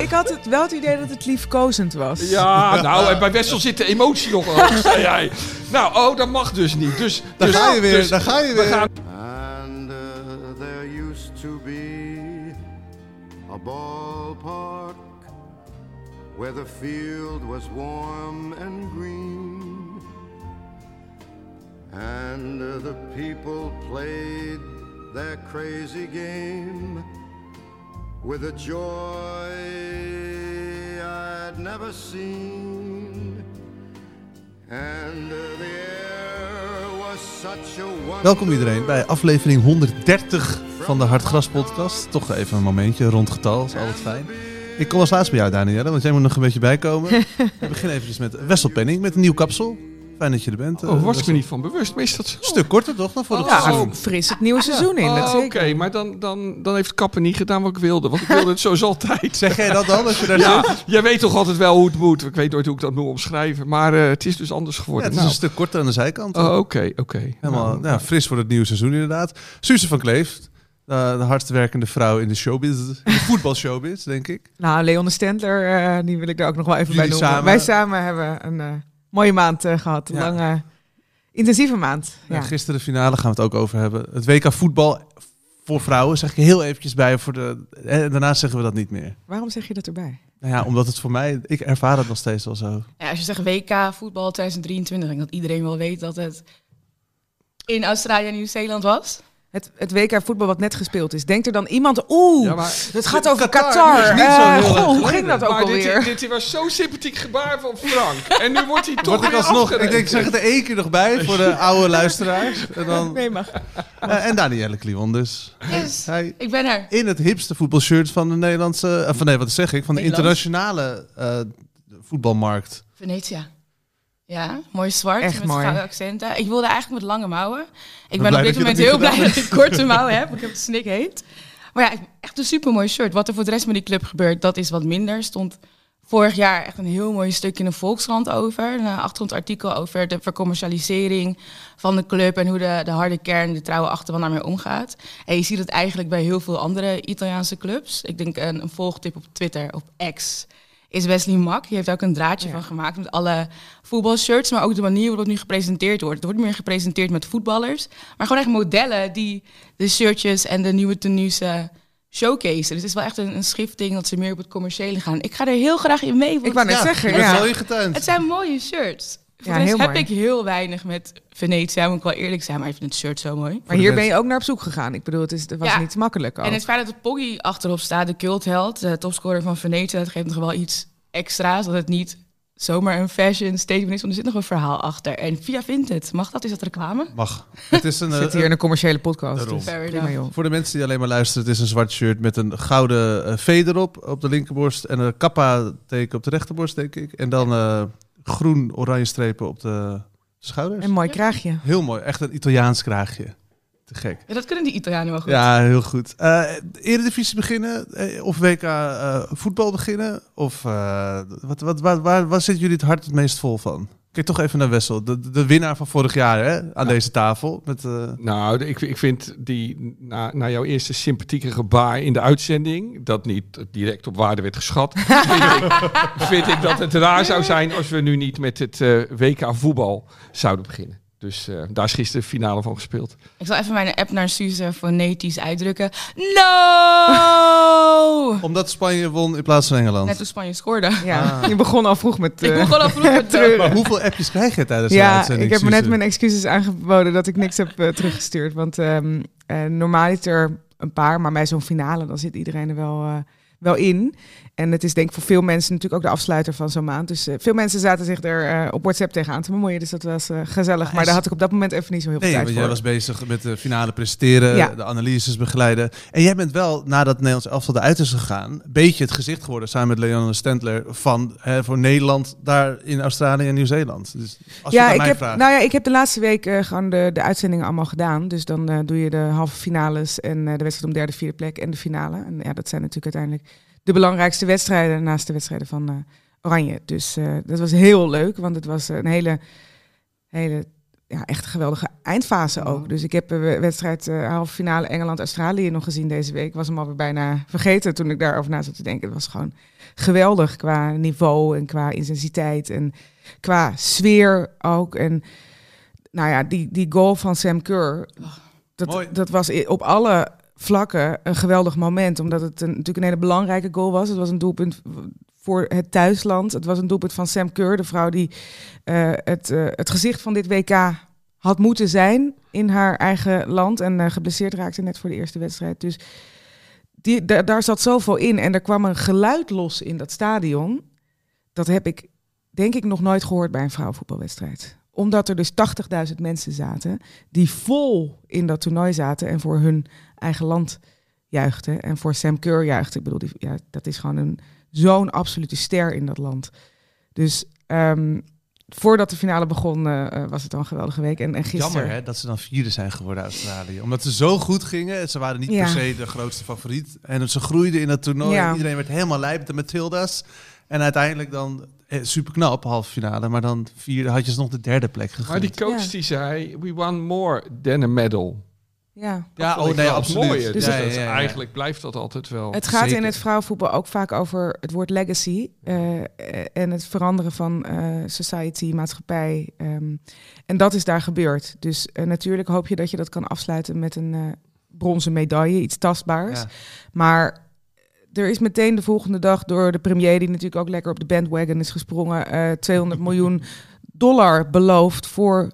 Ik had het, wel het idee dat het liefkozend was. Ja, nou, en bij Wessel zit de emotie nog hoog, zei jij. Nou, oh, dat mag dus niet. Dus, Daar dus, ga je weer, dus daar ga je we weer. gaan And uh, there used to be a ballpark where the field was warm and green. And uh, the people played their crazy game with a joy I'd never seen. And the air was such a Welkom iedereen bij aflevering 130 van de Hartgras podcast. Toch even een momentje, rond getal, is altijd fijn. Ik kom als laatst bij jou, Danielle, want jij moet nog een beetje bijkomen. We beginnen eventjes met Wessel Penning met een nieuw kapsel. Fijn dat je er bent. eh, Oh, was ik Wessel. me niet van bewust, maar is dat zo? Een stuk korter toch dan voor het Oh. seizoen? Fris het nieuwe seizoen in, dat Oh, Oké, maar dan, dan, dan heeft Kapper niet gedaan wat ik wilde. Want ik wilde het zoals altijd. Zeg jij dat dan als je daar Ja, zit? jij weet toch altijd wel hoe het moet. Ik weet nooit hoe ik dat moet omschrijven. Maar eh, het is dus anders Ja, geworden. het is een Nou. stuk korter aan de zijkant. Oh, Oké, oké. Helemaal Nou, ja, fris voor het nieuwe seizoen inderdaad. Suze van Kleef, eh, de hardst werkende vrouw in de showbiz. In de voetbalshowbiz, denk ik. Nou, Leon de Stendler, eh, die wil ik er ook nog wel even bij noemen. samen? Wij samen hebben een eh, mooie maand eh, gehad. Een Ja. lange, intensieve maand. Ja. Ja. gisteren de finale gaan we het ook over hebben. Het WK voetbal voor vrouwen zeg ik er heel eventjes bij. Voor de, en daarna zeggen we dat niet meer. Waarom zeg je dat erbij? Nou ja, omdat het voor mij, ik ervaar het nog steeds wel zo. Ja, als je zegt WK voetbal 2023, denk ik dat iedereen wel weet dat het in Australië en Nieuw-Zeeland was. Het, het WK voetbal wat net gespeeld is. Denkt er dan iemand, oeh, Ja, maar, het gaat over Qatar, Qatar. dat is niet zo Eh, goh, hoe ging dat ook maar alweer? dit, dit was zo'n sympathiek gebaar van Frank. En nu wordt hij toch ik weer alsnog, ik denk, ik zeg het er één keer nog bij voor de oude luisteraars. En, dan, Nee, mag. Eh, en Danielle Kliwon dus. Hij ik ben er. in het hipste voetbalshirt van de Nederlandse, of van nee, wat zeg ik, van de internationale eh, voetbalmarkt. Venetia. Ja, mooi zwart Echt met mooi. gouden accenten. Ik wilde eigenlijk met lange mouwen. Ik ben op dit moment heel blij dat ik korte mouwen heb. Ik heb het snik heet. Maar ja, echt een super mooi shirt. Wat er voor de rest met die club gebeurt, dat is wat minder. Stond vorig jaar echt een heel mooi stuk in de Volkskrant over. Een achtergrondartikel over de vercommercialisering van de club en hoe de, de harde kern, de trouwe achterban daarmee omgaat. En je ziet het eigenlijk bij heel veel andere Italiaanse clubs. Ik denk een, een volgtip op Twitter, op X, is Wesley Mak. Die heeft ook een draadje Ja. van gemaakt met alle voetbalshirts, maar ook de manier waarop het nu gepresenteerd wordt. Het wordt meer gepresenteerd met voetballers, maar gewoon echt modellen die de shirtjes en de nieuwe tenues eh, showcase. Dus het is wel echt een, een schifting dat ze meer op het commerciële gaan. Ik ga er heel graag in mee. Ik wou net zeggen, ja. het zijn mooie shirts. Ja, rest heel heb mooi. ik heel weinig met Venetia, moet ik wel eerlijk zijn. Maar ik vind het shirt zo mooi. Maar hier ben je ook naar op zoek gegaan. Ik bedoel, het, is, het was Ja. niet makkelijk ook. En het feit dat de Poggi achterop staat, de cultheld, de topscorer van Venetia, dat geeft nog wel iets extra's. Dat het niet zomaar een fashion statement is, want er zit nog een verhaal achter. En Via vindt het. Mag dat? Is dat reclame? Mag. Het is een, We eh, zitten hier in een commerciële podcast. Dus prima. Voor de mensen die alleen maar luisteren, het is een zwart shirt met een gouden eh, V erop op de linkerborst en een kappa-teken op de rechterborst, denk ik. En dan eh, groen-oranje strepen op de schouders. Een mooi kraagje. Heel mooi, echt een Italiaans kraagje. Te gek. Ja, dat kunnen die Italianen wel goed. Ja, heel goed. Eh Eredivisie beginnen eh, of WK eh, voetbal beginnen? Of eh, wat, wat, waar, waar, waar zitten jullie het hart het meest vol van? Kijk toch even naar Wessel, de, de- winnaar van vorig jaar hè, aan deze tafel. Met, eh, Nou, ik, ik vind die na, na jouw eerste sympathieke gebaar in de uitzending, dat niet direct op waarde werd geschat, vind, ik, vind ik dat het raar zou zijn als we nu niet met het eh, WK voetbal zouden beginnen. Dus eh, daar is gisteren de finale van gespeeld. Ik zal even mijn app naar Suze fonetisch uitdrukken. No! omdat Spanje won in plaats van Engeland. Net toen Spanje scoorde. Ja, Ah. je begon al vroeg met... Ik eh, begon al vroeg met treuren. Maar hoeveel appjes krijg je tijdens de Ja, uitzending? ik heb me net mijn excuses aangeboden dat ik niks heb eh, teruggestuurd. Want ehm, eh, normaal is er een paar, maar bij zo'n finale dan zit iedereen er wel, eh, wel in. En het is denk ik voor veel mensen natuurlijk ook de afsluiter van zo'n maand. Dus eh, veel mensen zaten zich er eh, op WhatsApp tegenaan te bemoeien. Dus dat was eh, gezellig. Maar daar had ik op dat moment even niet zo heel veel Nee, tijd want voor. jij was bezig met de finale presenteren, Ja. de analyses begeleiden. En jij bent wel, nadat Nederlands elftal eruit is gegaan, een beetje het gezicht geworden, samen met Leon Stendler, van hè, voor Nederland daar in Australië en Nieuw-Zeeland. Dus als je ja, aan ik mij heb, vraagt. nou ja, ik heb de laatste week gewoon de, de uitzendingen allemaal gedaan. Dus dan doe je de halve finales en de wedstrijd om derde, vierde plek en de finale. En ja, dat zijn natuurlijk uiteindelijk de belangrijkste wedstrijden naast de wedstrijden van eh, Oranje. Dus eh, dat was heel leuk, want het was een hele, hele ja, echt een geweldige eindfase ook. Dus ik heb de wedstrijd eh, halve finale Engeland-Australië nog gezien deze week. Ik was hem alweer bijna vergeten toen ik daarover na zat te denken. Het was gewoon geweldig qua niveau en qua intensiteit en qua sfeer ook. En nou ja, die, die goal van Sam Kerr, dat, dat was op alle vlakken een geweldig moment. Omdat het een, natuurlijk een hele belangrijke goal was. Het was een doelpunt voor het thuisland. Het was een doelpunt van Sam Kerr, de vrouw die eh, het, eh, het gezicht van dit WK had moeten zijn in haar eigen land. En eh, geblesseerd raakte net voor de eerste wedstrijd. Dus die, da- daar zat zoveel in. En er kwam een geluid los in dat stadion. Dat heb ik denk ik nog nooit gehoord bij een vrouwenvoetbalwedstrijd. Omdat er dus 80.000 mensen zaten die vol in dat toernooi zaten en voor hun eigen land juichten. En voor Sam Kerr juichten. Ik bedoel, die, ja, dat is gewoon een, zo'n absolute ster in dat land. Dus ehm, voordat de finale begon, eh, eh, was het al een geweldige week. En, en gisteren... Jammer hè, dat ze dan vierde zijn geworden Australië. Omdat ze zo goed gingen. Ze waren niet Ja. per se de grootste favoriet. En ze groeiden in het toernooi. Ja. Iedereen werd helemaal lijp met de Matilda's. En uiteindelijk dan eh, super knap, halve finale. Maar dan vierde had je ze nog de derde plek gegund. Maar die coach Ja. die zei, we want more than a medal. Ja. ja, oh nee, absoluut. mooier. Dus Ja, dat- ja, ja. Eigenlijk blijft dat altijd wel. Het gaat in het vrouwenvoetbal ook vaak over het woord legacy eh, en het veranderen van eh, society, maatschappij. ehm, en dat is daar gebeurd. Dus natuurlijk hoop je dat je dat kan afsluiten met een eh, bronzen medaille, iets tastbaars. Ja. Maar er is meteen de volgende dag door de premier, die natuurlijk ook lekker op de bandwagon is gesprongen, eh 200 miljoen dollar beloofd voor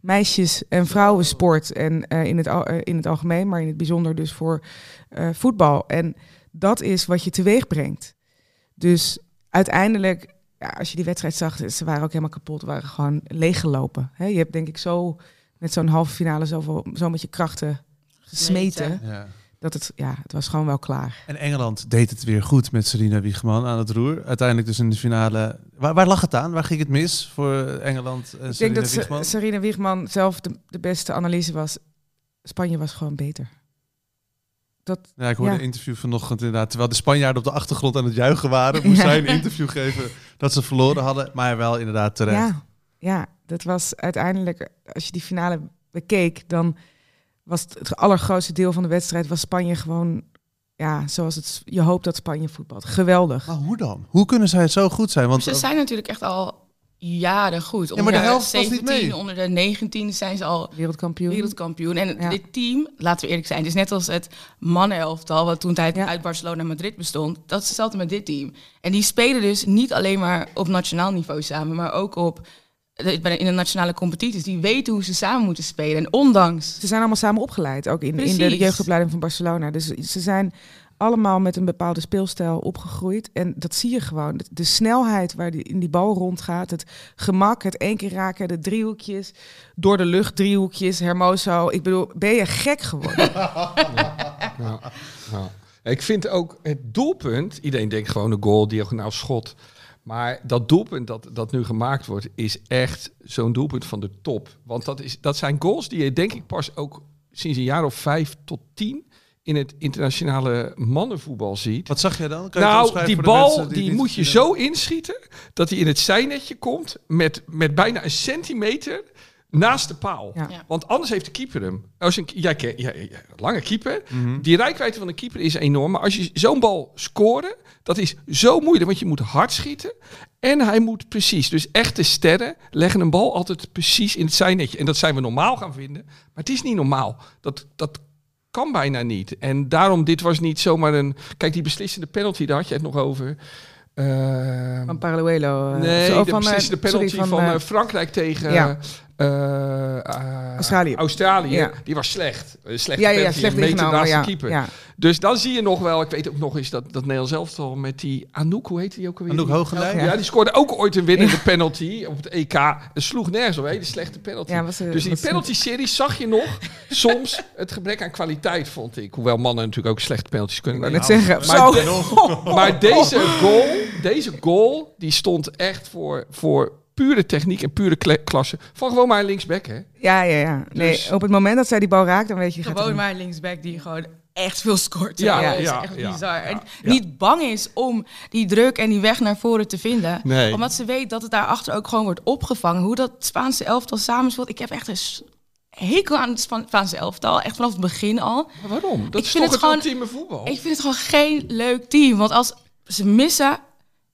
meisjes- en vrouwensport. En eh, in, het, al- eh, in het algemeen, maar in het bijzonder dus voor eh, voetbal. En dat is wat je teweeg brengt. Dus uiteindelijk, ja, als je die wedstrijd zag, ze waren ook helemaal kapot, waren gewoon leeggelopen. Hè, je hebt denk ik zo met zo'n halve finale zoveel, zo met je krachten gesmeten. Ja. Dat het, ja, het was gewoon wel klaar. En Engeland deed het weer goed met Serena Wiegman aan het roer. Uiteindelijk dus in de finale. Waar, waar lag het aan? Waar ging het mis voor Engeland en Ik denk Serena dat Se- Wiegman? Serena Wiegman zelf de, de beste analyse was. Spanje was gewoon beter. Dat, Ja, ik hoorde Ja. een interview vanochtend inderdaad. Terwijl de Spanjaarden op de achtergrond aan het juichen waren, moest Ja. zij een interview geven dat ze verloren hadden. Maar wel inderdaad terecht. ja, ja, dat was uiteindelijk, als je die finale bekeek, dan was het, het allergrootste deel van de wedstrijd was Spanje gewoon, ja, zoals het, je hoopt dat Spanje voetbalt. Geweldig. Maar hoe dan? Hoe kunnen zij zo goed zijn? Want Ze zijn natuurlijk echt al jaren goed. maar de Onder helft was niet 17, mee. onder de 19 zijn ze al Wereldkampioen. wereldkampioen. En Ja. dit team, laten we eerlijk zijn, het is net als het mannenelftal, wat toen tijd Ja. uit Barcelona en Madrid bestond. Dat is hetzelfde met dit team. En die spelen dus niet alleen maar op nationaal niveau samen, maar ook op in de nationale competities. Die weten hoe ze samen moeten spelen. En ondanks Ze zijn allemaal samen opgeleid, ook in, in de, jeugdopleiding van Barcelona. Dus ze zijn allemaal met een bepaalde speelstijl opgegroeid. En dat zie je gewoon. De, snelheid waar die, in die bal rondgaat, het gemak, het één keer raken, de driehoekjes, door de lucht driehoekjes, Hermoso. Ik bedoel, ben je gek geworden? Ja, ja. Ik vind ook het doelpunt, iedereen denkt gewoon een goal, diagonaal schot. Maar dat doelpunt dat, dat nu gemaakt wordt, is echt zo'n doelpunt van de top. Want dat, is, dat zijn goals die je denk ik pas ook sinds een jaar of vijf tot tien in het internationale mannenvoetbal ziet. Wat zag jij dan? Kan je het Nou, die bal die, niet moet je zo inschieten dat hij in het zijnetje komt met, met bijna een centimeter naast de paal. Ja. Ja. Want anders heeft de keeper hem. Als een, jij, ken- jij, jij- lange keeper. Mhm. Die rijkwijde van de keeper is enorm. Maar als je zo'n bal scoren, dat is zo moeilijk. Want je moet hard schieten. En hij moet precies. Dus echte sterren leggen een bal altijd precies in het zijnetje. En dat zijn we normaal gaan vinden. Maar het is niet normaal. Dat, dat kan bijna niet. En daarom, dit was niet zomaar een... Kijk, die beslissende penalty, daar had je het nog over. Ehm, Van Paraluelo. eh, Nee, zo de van, eh, beslissende sorry, penalty van, eh, eh, Frankrijk tegen, ja. Eh, eh, Australië. Australië, Ja. die was slecht. Een slechte Ja, ja, slecht een meter de Ja, keeper. ja. Dus dan zie je nog wel, ik weet ook nog eens dat, dat Nederlands elftal met die Anouk, hoe heet die ook alweer? Anouk Hoogenlijn? Ja. die scoorde ook ooit een winnende penalty op het EK. Het sloeg nergens op, hè, die slechte penalty. Ja, was, eh, dus in die penalty-serie zag je nog soms het gebrek aan kwaliteit, vond ik. Hoewel mannen natuurlijk ook slechte penalties kunnen Ik wou net nemen. zeggen, Maar, de- maar deze goal, deze goal, die stond echt voor, voor pure techniek en pure kle- klasse van gewoon maar een linksback, hè? Ja, ja, ja. Nee, Dus- op het moment dat zij die bal raakt, dan weet je... Gewoon maar een linksback die gewoon echt veel scoort. Ja, Ja, dat is ja, echt ja, bizar. en ja, niet bang is om die druk en die weg naar voren te vinden. Nee. Omdat ze weet dat het daarachter ook gewoon wordt opgevangen. Hoe dat Spaanse elftal samenspeelt. Ik heb echt een hekel aan het Spa- Spaanse elftal. Echt vanaf het begin al. Maar waarom? Dat Ik is vind toch het het gewoon- ultieme voetbal? Ik vind het gewoon geen leuk team. Want als ze missen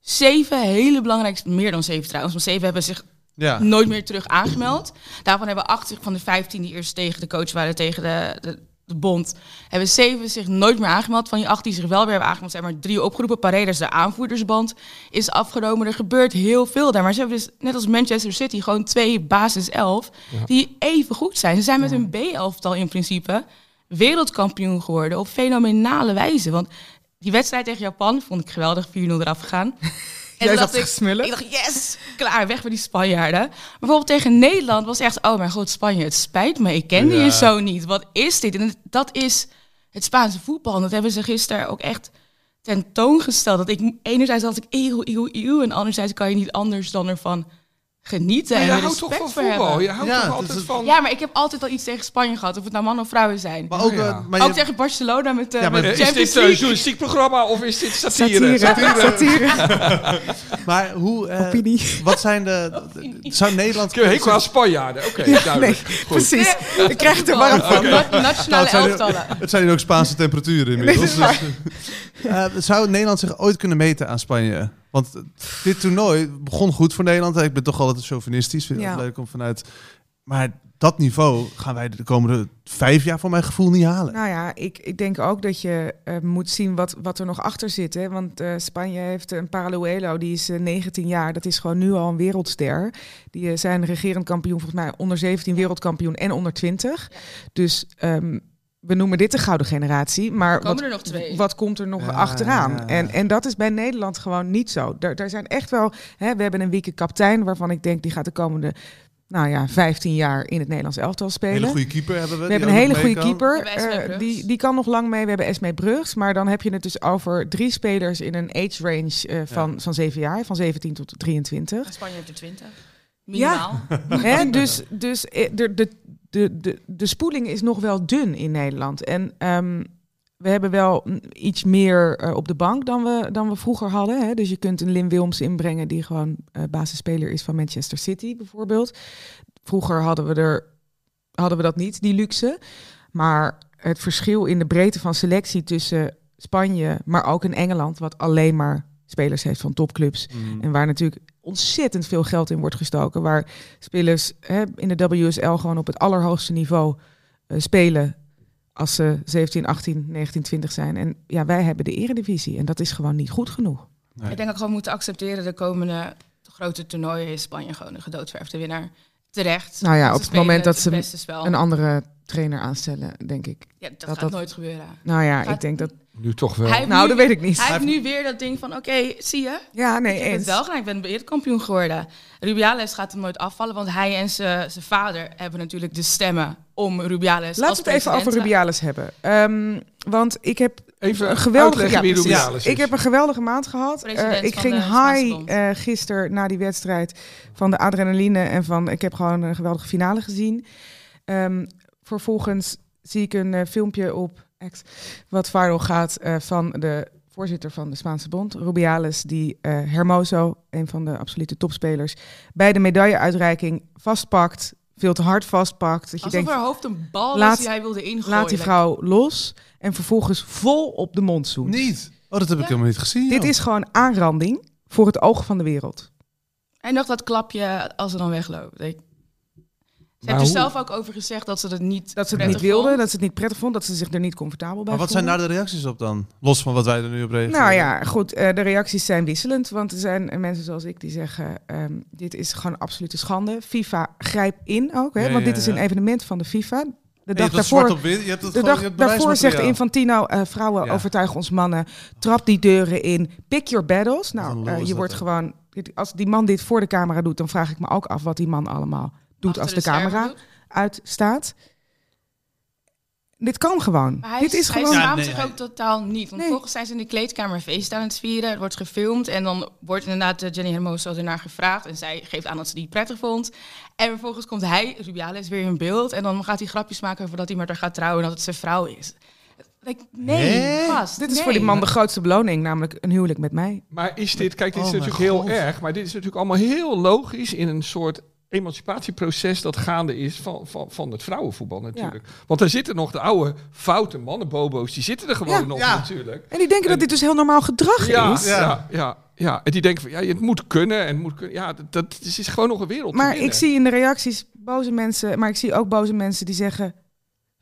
zeven hele belangrijke... Meer dan zeven trouwens. Want zeven hebben zich Ja. nooit meer terug aangemeld. Daarvan hebben acht zich van de 15 die eerst tegen de coach waren, tegen de, de, de bond, hebben zeven zich nooit meer aangemeld. Van die acht die zich wel weer hebben aangemeld, zijn maar drie opgeroepen. Paredes, de aanvoerdersband, is afgenomen. Er gebeurt heel veel daar. Maar ze hebben dus, net als Manchester City, gewoon twee basis elf die even goed zijn. Ze zijn met hun B-elftal in principe wereldkampioen geworden op fenomenale wijze. Want die wedstrijd tegen Japan vond ik geweldig, 4-0 eraf gegaan. En Jij dacht ik, smullen. ik dacht, yes, klaar, weg met die Spanjaarden. Bijvoorbeeld tegen Nederland was echt, oh mijn god, Spanje, het spijt me, ik kende Ja. je zo niet. Wat is dit? En dat is het Spaanse voetbal. En dat hebben ze gisteren ook echt tentoongesteld. Dat ik enerzijds dacht ik, eeuw, eeuw, eeuw. En anderzijds kan je niet anders dan ervan genieten. Maar en je er houdt toch respect van voor voetbal? hebben. Je houdt Ja, toch altijd het- van... Ja, maar ik heb altijd wel iets tegen Spanje gehad. Of het nou mannen of vrouwen zijn. Maar ook, Ja. eh, maar je- ook tegen Barcelona met, eh Ja, maar met Eh, is Champions dit een League. journalistiek programma of is dit satire? Satire. Satire. maar hoe... eh, Opinie. wat zijn de... Zou Nederland... Ik heb een hekel aan Spanjaarden. Oké, Nee, duidelijk. Goed. precies. Ik krijg het er warm van. Na- Nationale Nou, het, zijn elftallen. het zijn ook Spaanse temperaturen inmiddels. Nee, dat is dus, eh, zou Nederland zich ooit kunnen meten aan Spanje? Want dit toernooi begon goed voor Nederland. Ik ben toch altijd chauvinistisch. Vind het leuk om vanuit... Maar dat niveau gaan wij de komende vijf jaar voor mijn gevoel niet halen. Nou ja, ik, ik denk ook dat je eh, moet zien wat, wat er nog achter zit. Hè? Want eh, Spanje heeft een Paraluelo, die is eh, 19 jaar. Dat is gewoon nu al een wereldster. Die eh, zijn regerend kampioen, volgens mij onder 17 wereldkampioen en onder 20. Dus ehm, we noemen dit de gouden generatie. Maar Komen wat, er nog twee? wat komt er nog Ja, achteraan? ja, ja. En, en dat is bij Nederland gewoon niet zo. Er, er zijn echt wel... Hè, we hebben een wieke kaptein waarvan ik denk... die gaat de komende nou ja, 15 jaar in het Nederlands elftal Een spelen. hele goede keeper hebben we. We hebben een hele goede kan. keeper. Esmee eh, die, die kan nog lang mee. We hebben Esmee Brugs. Maar dan heb je het dus over drie spelers in een age range eh, van, van zeven jaar. Van 17 tot 23. Spanje heeft er 20. Minimaal. Hè, dus dus eh, de, de, de, de, de spoeling is nog wel dun in Nederland. En ehm, we hebben wel iets meer eh, op de bank dan we, dan we vroeger hadden. Hè. Dus je kunt een Lin Wilms inbrengen die gewoon eh, basisspeler is van Manchester City bijvoorbeeld. Vroeger hadden we, er, hadden we dat niet, die luxe. Maar het verschil in de breedte van selectie tussen Spanje, maar ook in Engeland, wat alleen maar spelers heeft van topclubs. Mm. En waar natuurlijk ontzettend veel geld in wordt gestoken. Waar spelers hè, in de WSL gewoon op het allerhoogste niveau eh, spelen. Als ze 17, 18, 19, 20 zijn. En ja, wij hebben de eredivisie. En dat is gewoon niet goed genoeg. Nee. Ik denk dat we gewoon moeten accepteren de komende grote toernooien is Spanje gewoon een gedoodverfde winnaar. Terecht. Nou ja, op het spelen moment dat het ze. Een andere trainer aanstellen, denk ik. ja, dat, dat gaat dat- nooit gebeuren. Nou ja, Gaat- ik denk dat... Nu toch wel. Hij Nou, nu- dat weet ik niet. Hij heeft nu weer dat ding van, oké, zie je? Ja, nee, ik eens. wel gedaan, ik ben wereldkampioen geworden. Rubiales gaat hem nooit afvallen, want hij en zijn zijn vader hebben natuurlijk de stemmen om Rubiales Laten als we het even over Rubiales hebben. Ehm, want ik heb Even een geweldige. Rubiales is. Ik heb een geweldige maand gehad. Eh, ik ging high eh gisteren na die wedstrijd van de adrenaline en van ik heb gewoon een geweldige finale gezien. Ehm, vervolgens zie ik een eh, filmpje op Wat viral gaat eh, van de voorzitter van de Spaanse bond, Rubiales, die eh, Hermoso, een van de absolute topspelers, bij de medailleuitreiking vastpakt, veel te hard vastpakt. Dat je Alsof denkt, haar hoofd een bal laat- was die hij wilde ingooien. laat die vrouw los en vervolgens vol op de mond zoen. Niet? Oh, dat heb ik helemaal niet gezien. Dit joh. is gewoon aanranding voor het oog van de wereld. En nog dat klapje als ze dan wegloopt. Ik- Ze Maar heeft er hoe- zelf ook over gezegd dat ze het niet Dat ze het niet wilde, vond. dat ze het niet prettig vond, dat ze zich er niet comfortabel bij Maar wat zijn daar de reacties op dan? Los van wat wij er nu op reageren. Nou ja, goed, eh, de reacties zijn wisselend. Want er zijn mensen zoals ik die zeggen... ehm, dit is gewoon absolute schande. FIFA grijpt in ook, hè, Ja, want ja, dit is ja. een evenement van de FIFA. De dag daarvoor, op wit, je hebt het de gewoon, dag daarvoor zegt. Infantino... eh, vrouwen Ja. overtuigen ons mannen. Trap die deuren in. Pick your battles. Nou, eh, je wordt gewoon... Als die man dit voor de camera doet... dan vraag ik me ook af wat die man allemaal doet Achter als de, camera doet. uitstaat. Dit kan gewoon. Maar hij, Dit is hij gewoon... Ja, schaamt nee, zich hij- ook totaal niet. Want Nee. volgens zijn ze in de kleedkamer feest aan het vieren. Het wordt gefilmd. En dan wordt inderdaad eh, Jenny Hermoso ernaar gevraagd. En zij geeft aan dat ze die prettig vond. En vervolgens komt hij, Rubiales, weer in beeld. En dan gaat hij grapjes maken over dat hij met haar gaat trouwen. En dat het zijn vrouw is. Like, nee, Hè? gast. Dit is nee. voor die man de grootste beloning, namelijk een huwelijk met mij. Maar is dit, kijk, dit is Oh natuurlijk heel erg, maar dit is natuurlijk allemaal heel logisch in een soort emancipatieproces dat gaande is van, van, van het vrouwenvoetbal natuurlijk. Want er zitten nog de oude foute mannenbobo's, die zitten er gewoon Ja. nog Ja. natuurlijk. En die denken dat dit dus heel normaal gedrag Ja, is. ja, ja, ja, ja. En die denken van, ja, het moet kunnen en moet kunnen. Ja, dat, dat is is gewoon nog een wereld Maar ik zie in de reacties boze mensen, maar ik zie ook boze mensen die zeggen: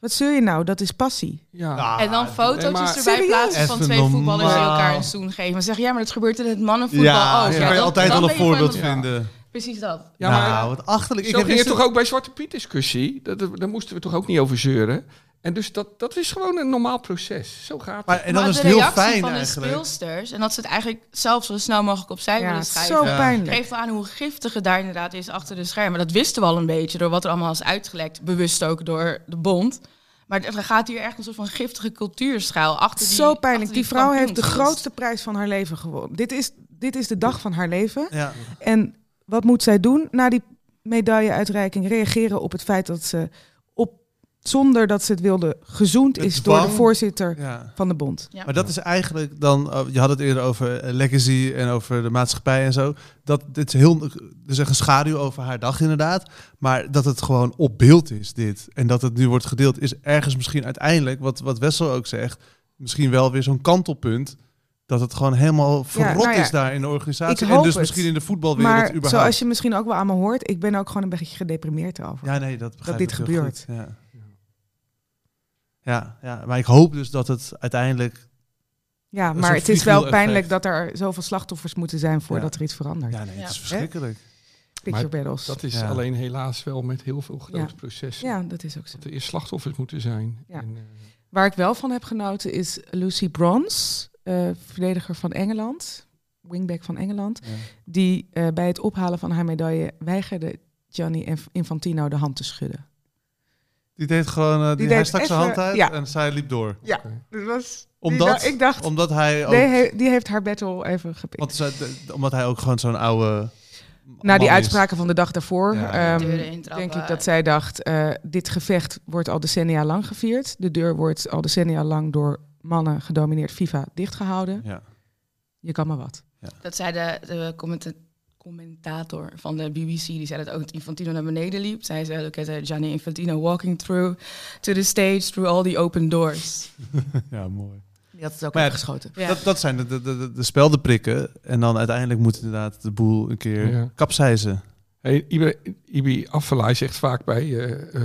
Wat zul je nou? Dat is passie. Ja. En dan foto's nee, maar- erbij Serieus? plaatsen van twee voetballers die elkaar een zoen geven. En zeggen, ja, maar dat gebeurt in het mannenvoetbal Ja, ook. je Ja, kan je altijd dan wel een voorbeeld vinden. Precies dat. Ja, maar nou, wat achterlijk. Ik zo heb ging het toch ook bij Zwarte Piet discussie. Dat, dat- daar moesten we toch ook niet over zeuren. En dus dat, dat is gewoon een normaal proces. Zo gaat het. Maar, en dan maar is de het heel reactie fijn van eigenlijk. de speelsters... en dat ze het eigenlijk zelf zo snel mogelijk opzij Ja, willen schrijven... zo pijnlijk. geeft aan hoe giftig het daar inderdaad is achter de schermen. Dat wisten we al een beetje door wat er allemaal is uitgelekt. Bewust ook door de bond. Maar er gaat hier echt een soort van giftige cultuurschuil achter die Zo pijnlijk. achter Die vrouw heeft de grootste prijs van haar leven gewonnen. Dit is, dit is de dag van haar leven. Ja. En wat moet zij doen na die medailleuitreiking? Reageren op het feit dat ze, op, zonder dat ze het wilde, gezoend is door de voorzitter Ja. van de bond. Ja. Maar dat is eigenlijk dan, oh, je had het eerder over eh, legacy en over de maatschappij en zo. Dat dit is heel, er is echt een schaduw over haar dag inderdaad. Maar dat het gewoon op beeld is dit. En dat het nu wordt gedeeld is ergens misschien uiteindelijk, wat, wat Wessel ook zegt, misschien wel weer zo'n kantelpunt. Dat het gewoon helemaal verrot nou ja, is daar in de organisatie. En dus het. misschien in de voetbalwereld Maar überhaupt. zoals je misschien ook wel aan me hoort, ik ben ook gewoon een beetje gedeprimeerd erover. Ja, nee, dat dit gebeurt. goed. Ja. Ja, ja, maar ik hoop dus dat het uiteindelijk... Ja, maar het is wel pijnlijk dat er zoveel slachtoffers moeten zijn voordat Ja. er iets verandert. Ja, nee, Ja. het is verschrikkelijk. Picture Maar battles. Dat is Ja. alleen helaas wel met heel veel grote Ja. processen. ja, dat is ook zo. Dat er eerst slachtoffers moeten zijn. Ja. En, eh, Waar ik wel van heb genoten is Lucy Bronze, eh, verdediger van Engeland, wingback van Engeland, Ja. die eh, bij het ophalen van haar medaille weigerde Gianni Inf- Infantino de hand te schudden. Die deed gewoon, eh, die, Die hij deed stak zijn hand uit ja. en zij liep door. Ja, Oké. dat was. Omdat, ik dacht, omdat hij ook, nee, he- die heeft haar battle even gepikt. want zij- de- omdat hij ook gewoon zo'n oude. Na die is. uitspraken van de dag daarvoor, Ja. ehm, denk ik dat zij dacht: eh, dit gevecht wordt al decennia lang gevierd. De deur wordt al decennia lang door mannen gedomineerd FIFA dichtgehouden. Ja. Je kan maar wat. Dat zei de, de commenta- commentator van de BBC, die zei dat ook Infantino naar beneden liep. Zij zei, at uh, Gianni Infantino walking through to the stage, through all the open doors. ja, mooi. Die had het ook ja, geschoten. Ja. Dat, dat zijn de, de, de, de speldenprikken. En dan uiteindelijk moet inderdaad de boel een keer Ja. kapseizen. Hey, Ibi, Ibi Afellay zegt vaak bij... eh,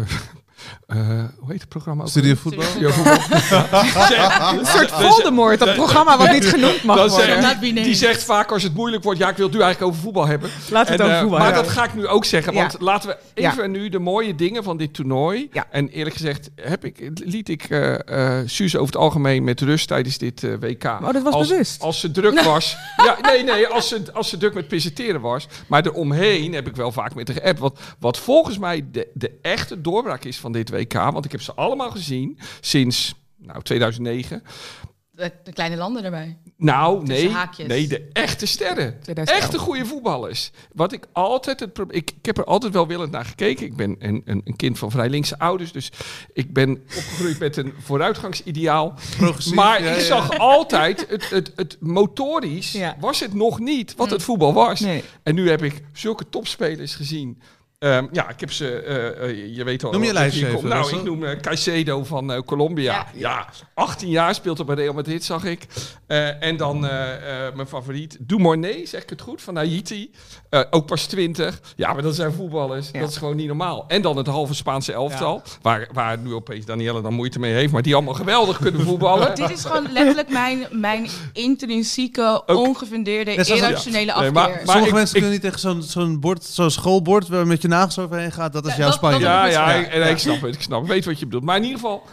eh, hoe heet het programma? ook Studio weer? voetbal. Studio voetbal. Een soort Voldemort, dat programma wat niet genoemd mag Dan worden. zegt- die zegt vaak als het moeilijk wordt... Ja, ik wil het nu eigenlijk over voetbal hebben. Laten we het En, over eh, voetbal maar hebben. dat ga ik nu ook zeggen. Want Ja. laten we Ja. even nu de mooie dingen van dit toernooi. Ja. En eerlijk gezegd heb ik, liet ik eh eh Suze over het algemeen met rust tijdens dit WK. Oh, dat was als, bewust. Als ze druk was. ja, nee, nee, als ze, als ze druk met presenteren was. Maar eromheen heb ik wel vaak met haar geappt. Wat, wat volgens mij de, de echte doorbraak is van dit WK. Want ik heb ze allemaal gezien sinds nou, 2009. De, de kleine landen erbij. Nou, nee, haakjes. nee, de echte sterren. 2011. Echte goede voetballers. Wat ik altijd het pro- ik, ik heb er altijd wel willend naar gekeken. Ik ben een, een, een kind van vrij linkse ouders, dus ik ben opgegroeid met een vooruitgangsideaal. Progressief. Maar ja, ik ja. zag altijd het, het, het motorisch Ja. was het nog niet wat het voetbal was. Nee. En nu heb ik zulke topspelers gezien Ehm, ja, ik heb ze, eh, eh, je weet al. Noem je even, komt. Nou, ik noem eh, Caicedo van eh, Colombia. Ja. Ja. 18 jaar speelt op bij Real Madrid, zag ik. Eh, en dan eh, eh, mijn favoriet, Dumornay, zeg ik het goed, van Haiti. Eh, ook pas 20. Ja, maar dat zijn voetballers. Ja. Dat is gewoon niet normaal. En dan het halve Spaanse elftal, waar, waar nu opeens Danielle dan moeite mee heeft, maar die allemaal geweldig kunnen voetballen. Dit is gewoon letterlijk mijn, mijn intrinsieke, ongefundeerde, irrationele Nee, afkeer. maar- maar- Sommige ik- mensen ik- kunnen niet tegen zo'n zo'n bord, zo'n schoolbord waar met je nagels overheen gaat. Dat is Ja, jouw dat- Spanje. dat- Ja, dat- ja, Ja. ik, en ik snap het. Ik snap, weet wat je bedoelt. Maar in ieder geval,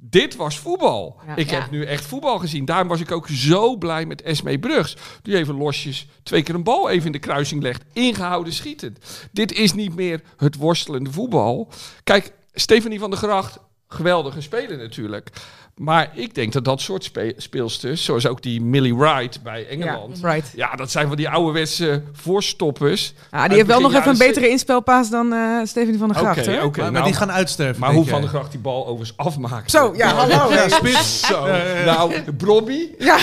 dit was voetbal. Ja. Ik Ja. heb nu echt voetbal gezien. Daarom was ik ook zo blij met Esmee Brugs. Die even losjes twee keer een bal even in de kruising legt. Ingehouden schietend. Dit is niet meer het worstelende voetbal. Kijk, Stefanie van der Gracht, geweldige speler natuurlijk. Maar ik denk dat dat soort spe speelsters, zoals ook die Millie Wright bij Engeland... Ja. right. dat zijn van die ouderwetse voorstoppers. Ah, die heeft wel nog even een betere inspelpaas dan eh Stephanie van der Oké, Gracht. hè? oké. maar, maar nou, die gaan uitsterven. Maar hoe Van der Gracht die bal overigens afmaakt. Zo, ja, hallo. Ja, spits. Zo, nou, Brobby. Ja.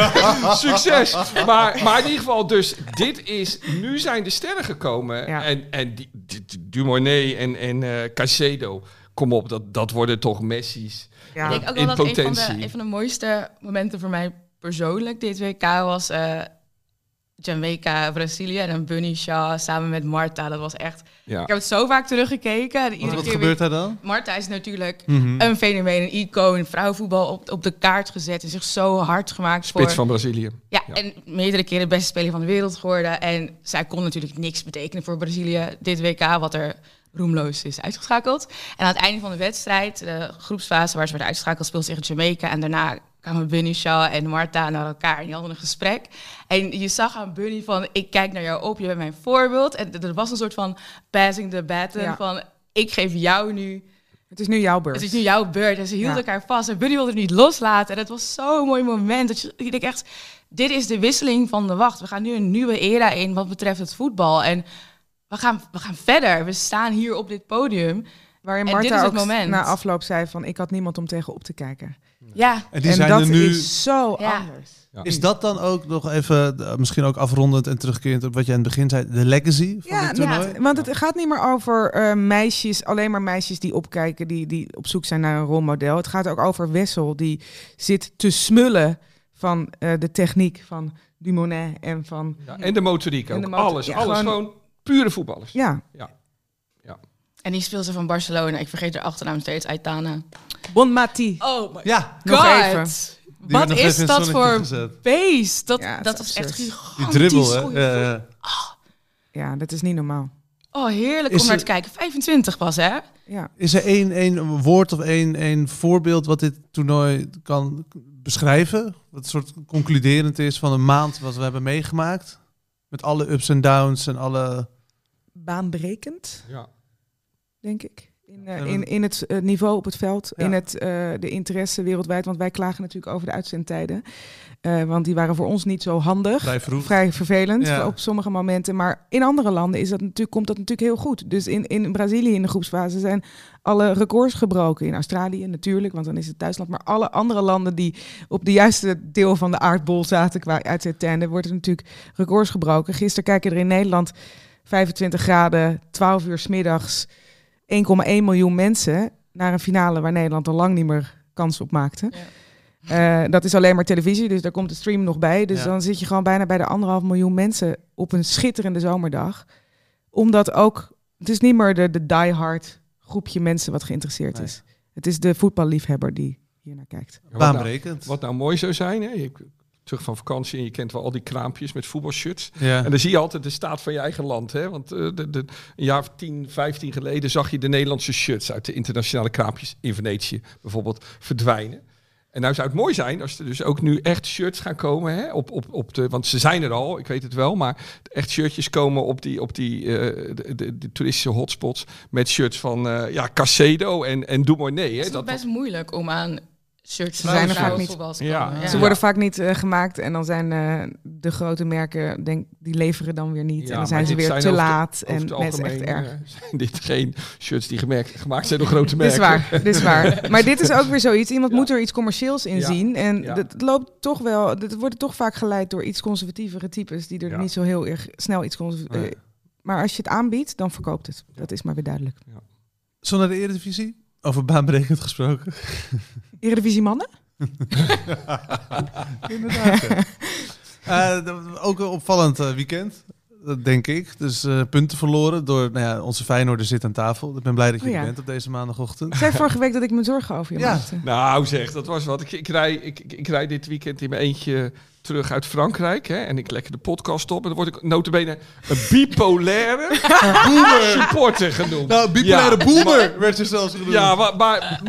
Succes. Maar, maar in ieder geval, dus dit is... Nu zijn de sterren gekomen. Ja. En, en die, die, en, en eh Caicedo... Kom op, dat, dat worden toch Messi's. Ja. Ik denk ook in wel dat een van, potentie. de, een van de mooiste momenten voor mij persoonlijk dit WK was eh Jamaica, Brazilië en dan Bunny Shaw samen met Marta. Dat was echt... Ja. Ik heb het zo vaak teruggekeken. En Wat, wat gebeurt daar dan? Marta is natuurlijk Mhm. een fenomeen, een icoon, vrouwenvoetbal op, op de kaart gezet en zich zo hard gemaakt Spits voor... van Brazilië. Ja, Ja. en meerdere keren de beste speler van de wereld geworden. En zij kon natuurlijk niks betekenen voor Brazilië dit WK, wat er roemloos is uitgeschakeld. En aan het einde van de wedstrijd, de groepsfase waar ze werd uitgeschakeld, speelde ze tegen Jamaica. En daarna kwamen Bunny Shaw en Marta naar elkaar en die hadden een gesprek. En je zag aan Bunny van, ik kijk naar jou op, je bent mijn voorbeeld. En er was een soort van passing the baton Ja. van, ik geef jou nu Het is nu jouw beurt. het is nu jouw beurt. En ze hielden Ja. elkaar vast. En Buddy wilde het niet loslaten. En het was zo'n mooi moment. Dat je, ik denk echt, dit is de wisseling van de wacht. We gaan nu een nieuwe era in wat betreft het voetbal. En we gaan, we gaan verder. We staan hier op dit podium. Waarin En Marta ook moment. na afloop zei van... ik had niemand om tegen op te kijken. Ja, En die en zijn dat er nu... is zo Ja. anders. Is dat dan ook nog even, eh, misschien ook afrondend en terugkerend op wat je aan het begin zei, de legacy van Ja, dit toernooi? ja, want het gaat niet meer over eh, meisjes, alleen maar meisjes die opkijken, die, die op zoek zijn naar een rolmodel. Het gaat ook over Wessel, die zit te smullen van eh, de techniek van Dumoulin en van... Ja, en de motoriek En ook. de motor- alles, ja, alles. gewoon- Gewoon pure voetballers. Ja, en die speelde ze van Barcelona. Ik vergeet haar achternaam steeds, Aitana. Bon Mati. Oh my Ja, Nog god. even. Die Wat is dat voor gezet. beest? Dat, Ja, dat is is echt absurd. Die gigantisch. dribbel, hè? goeie Ja, ja. Ja, dat is niet normaal. Oh, heerlijk Is om naar er- te kijken. 25 pas, hè? Ja. Is er één, één woord of één, één voorbeeld wat dit toernooi kan beschrijven? Wat een soort concluderend is van een maand wat we hebben meegemaakt? Met alle ups en downs en alle... Baanbrekend, Ja. denk ik. In, eh, in, in het eh, niveau op het veld, Ja. in het, eh, de interesse wereldwijd. Want wij klagen natuurlijk over de uitzendtijden. Eh, want die waren voor ons niet zo handig. Vrij vroeg. Vrij vervelend Ja. op sommige momenten. Maar in andere landen is dat natuurlijk, komt dat natuurlijk heel goed. Dus in, in Brazilië in de groepsfase zijn alle records gebroken. In Australië natuurlijk, want dan is het Duitsland. Maar alle andere landen die op de juiste deel van de aardbol zaten qua uitzendtijden, wordt er natuurlijk records gebroken. Gisteren kijken er in Nederland 25 graden, 12 uur 's middags, 1,1 miljoen mensen naar een finale waar Nederland al lang niet meer kans op maakte. Eh, dat is alleen maar televisie, dus daar komt de stream nog bij. Dus Ja. dan zit je gewoon bijna bij de anderhalf miljoen mensen op een schitterende zomerdag. Omdat ook, het is niet meer de, de diehard groepje mensen wat geïnteresseerd Nee. is. Het is de voetballiefhebber die hier naar kijkt. Ja, wat nou- Baanbrekend. Wat nou mooi zou zijn, hè? Terug van vakantie en je kent wel al die kraampjes met voetbalshirts. Ja. En dan zie je altijd de staat van je eigen land. Hè? Want eh, de, de, een jaar of 10, 15 geleden zag je de Nederlandse shirts uit de internationale kraampjes in Venetië bijvoorbeeld verdwijnen. En nou zou het mooi zijn als er dus ook nu echt shirts gaan komen. Hè? Op, op, op de, want ze zijn er al, ik weet het wel. Maar echt shirtjes komen op die, op die eh, de, de, de toeristische hotspots. Met shirts van eh ja, Casedo en, en Dumournet. Hè? Het is Dat, best moeilijk om aan shirts Ze zijn er vaak niet. Ja. Ja. Ze worden vaak niet eh, gemaakt en dan zijn eh, de grote merken, denk, die leveren dan weer niet. Ja, en dan zijn ze weer zijn te laat. En het dat is echt erg. eh, zijn dit geen shirts die gemerkt, gemaakt zijn door grote Dit is merken. waar, dit is waar. Maar dit is ook weer zoiets. Iemand Ja. moet er iets commercieels in Ja. zien. En Ja. dat loopt toch wel. Dat wordt toch vaak geleid door iets conservatievere types die er Ja. niet zo heel erg snel iets conserv- Nee. eh, Maar als je het aanbiedt, dan verkoopt het. Dat is maar weer duidelijk. Zo naar de Eredivisie? Over baanberekend gesproken. Eredivisie mannen? Inderdaad. Eh, ook een opvallend eh, weekend, dat denk ik. Dus eh, punten verloren door nou ja, onze Feyenoorder zit aan tafel. Ik ben blij dat je Oh er bent op deze maandagochtend. Ik zei vorige week dat ik me zorgen over je Ja. maakte. Nou zeg, dat was wat. Ik, ik, rij, ik, ik, ik rij dit weekend in mijn eentje terug uit Frankrijk. Hè, en ik lekker de podcast op. En dan word ik notabene een bipolaire supporter genoemd. Nou, bipolaire Ja, boomer werd ze zelfs genoemd. Ja, maar,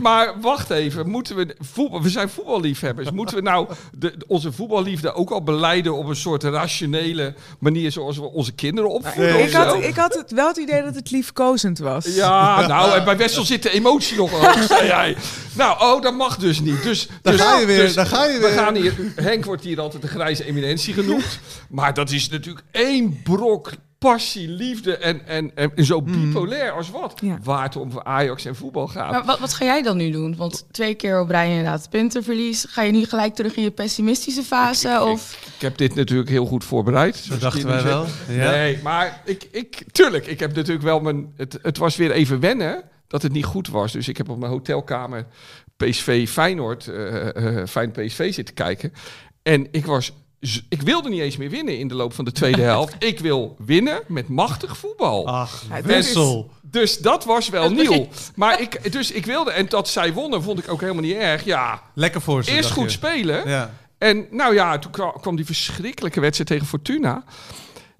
maar, wacht even. Moeten we, voetbal, we zijn voetballiefhebbers. Moeten we nou de, onze voetballiefde ook al beleiden op een soort rationele manier zoals we onze kinderen opvoeden? Nee. Ik had, ik had het, wel het idee dat het liefkozend was. Ja, nou, en bij Wessel zit de emotie nog hoog, zei hij. Nou, oh, dat mag dus niet. Dus, Daar dus, ga je weer, dus daar ga je We weer. gaan hier, Henk wordt hier altijd de grijze eminentie genoemd. Maar dat is natuurlijk één brok passie, liefde en, en, en zo bipolair als wat. Ja. Waar het om voor Ajax en voetbal gaat. Maar wat, wat ga jij dan nu doen? Want twee keer op rij inderdaad puntenverlies. Ga je nu gelijk terug in je pessimistische fase? of... Ik heb dit natuurlijk heel goed voorbereid. Zo zoals dachten wij wel. Ja. Nee, maar ik, ik, tuurlijk, ik heb natuurlijk wel mijn... Het, het was weer even wennen dat het niet goed was. Dus ik heb op mijn hotelkamer PSV Feyenoord, eh Fijn PSV zitten kijken. En ik was... Ik wilde niet eens meer winnen in de loop van de tweede helft. Ik wil winnen met machtig voetbal. Ach, Wessel. Dus dat was wel nieuw. Maar ik, dus ik wilde, en dat zij wonnen, vond ik ook helemaal niet erg. Ja, Lekker voor ze. eerst goed je. spelen. Ja. En nou ja, toen kwa- kwam die verschrikkelijke wedstrijd tegen Fortuna.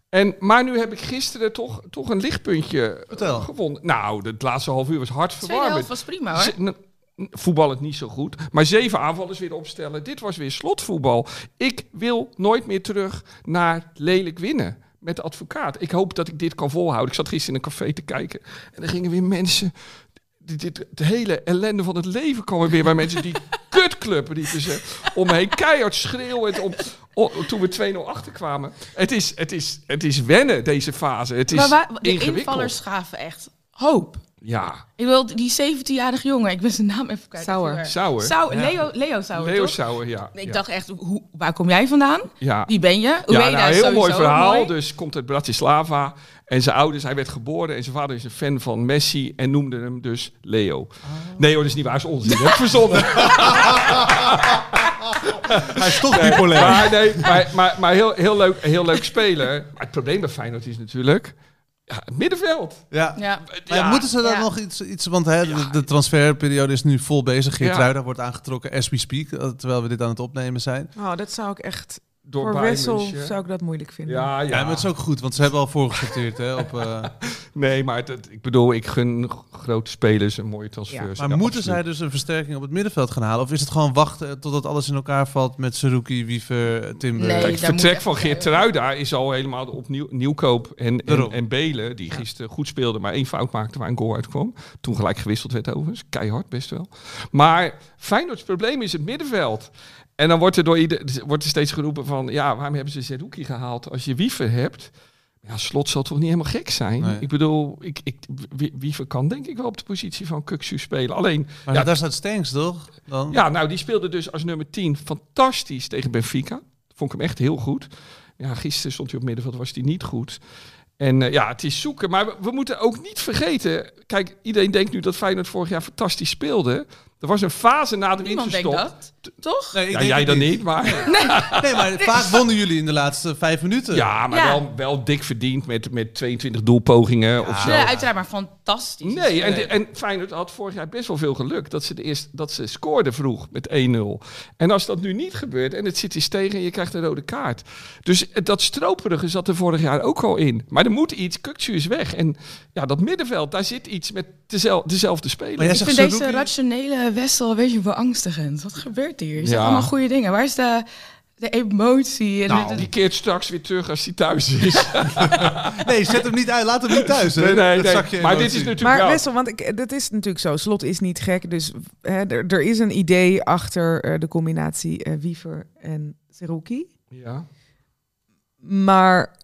En, maar nu heb ik gisteren toch, toch een lichtpuntje Vertel. eh, gevonden. Nou, het laatste half uur was Tweede helft hartverwarmend. was prima hoor. Voetballend niet zo goed. Maar zeven aanvallers weer opstellen. Dit was weer slotvoetbal. Ik wil nooit meer terug naar lelijk winnen. Met de advocaat. Ik hoop dat ik dit kan volhouden. Ik zat gisteren in een café te kijken. En er gingen weer mensen. Dit, dit, het hele ellende van het leven kwam er weer bij mensen. Die kutclub riepen ze. Om me heen keihard schreeuwend. Om, om- toen we 2-0 achterkwamen. Het is, het, is, het is wennen, deze fase. Het is maar waar, de ingewikkeld. invallers gaven echt hoop. Ja, Ik wil die 17-jarige jongen, ik ben zijn naam even kwijt. Sauer. Sauer. Sau- Leo, Leo Sauer, Leo toch? Sauer, ja. Ik ja. dacht echt, hoe, waar kom jij vandaan? Ja. Wie ben je? Ja, Ueda nou, heel mooi verhaal. mooi. Dus komt uit Bratislava. En zijn ouders, hij werd geboren en zijn vader is een fan van Messi en noemde hem dus Leo. Nee hoor, dat is niet waar, is onzin. Dat verzonnen. Hij is toch bipolair. maar nee, maar, maar, maar heel, heel, leuk, heel leuk speler. Maar het probleem bij Feyenoord is natuurlijk ja, het middenveld. Ja. Ja. Moeten ze dan Ja. nog iets, iets want hè, de, de transferperiode is nu vol bezig. Geert Ja. Ruida wordt aangetrokken as we speak, eh, terwijl we dit aan het opnemen zijn. Oh, dat zou ik echt... Door voor Bayern Wessel zou ik dat moeilijk vinden. Ja, ja. Ja, maar het is ook goed, want ze hebben al voorgesorteerd hè, op... eh, Nee, maar het, ik bedoel, ik gun grote spelers een mooie transfers. maar Ja, moeten absoluut. zij dus een versterking op het middenveld gaan halen? Of is het gewoon wachten totdat alles in elkaar valt met Saruki, Wiever, Timber? Nee. Kijk, het vertrek van nog Geert Truida is al helemaal op nieuw, Nieuwkoop en, en, en Belen, die gisteren goed speelde, maar één fout maakte waar een goal uitkwam. Toen gelijk gewisseld werd overigens. Keihard, best wel. Maar Feyenoord's probleem is het middenveld. En dan wordt er, door ieder, wordt er steeds geroepen van, ja, waarom hebben ze Zerouki gehaald als je Wiever hebt? Ja, Slot zal toch niet helemaal gek zijn? Nee. Ik bedoel, ik, ik, Wiever kan denk ik wel op de positie van Kuksu spelen. Alleen, Maar ja, daar staat Stenks, toch? Dan? ja, nou, die speelde dus als nummer 10 fantastisch tegen Benfica. Vond ik hem echt heel goed. Ja, gisteren stond hij op middenveld, was hij niet goed. En eh, ja, het is zoeken. Maar we, we moeten ook niet vergeten... Kijk, iedereen denkt nu dat Feyenoord vorig jaar fantastisch speelde. Er was een fase na de Niemand denkt winterstop. dat, toch? Nee, ik Ja, denk jij dan niet, maar... Nee, maar vaak wonnen jullie in de laatste vijf minuten. Ja, maar Ja. Wel, wel dik verdiend met, met 22 doelpogingen of zo. Ja, uiteraard, maar fantastisch. Nee, en, en Feyenoord had vorig jaar best wel veel geluk dat ze, de eerst, dat ze scoorden vroeg met 1-0. En als dat nu niet gebeurt en het zit eens tegen en je krijgt een rode kaart. Dus dat stroperige zat er vorig jaar ook al in. Maar er moet iets, Kukcu is weg. En ja, dat middenveld, daar zit iets met dezel- dezelfde speler. Maar jij Ik vind deze Saruki- rationele Wessel een beetje beangstigend. Wat gebeurt hier? Je zegt Ja. allemaal goede dingen. Waar is de, de emotie? En nou, de- die keert straks weer terug als hij thuis is. Nee, zet hem niet uit. Laat hem niet thuis. Hè? nee, nee, nee. Maar dit is natuurlijk Maar wel... Wessel, want ik, dat is natuurlijk zo. Slot is niet gek. Dus hè, er, er is een idee achter eh, de combinatie eh, Wiever en Seruki. Ja. Maar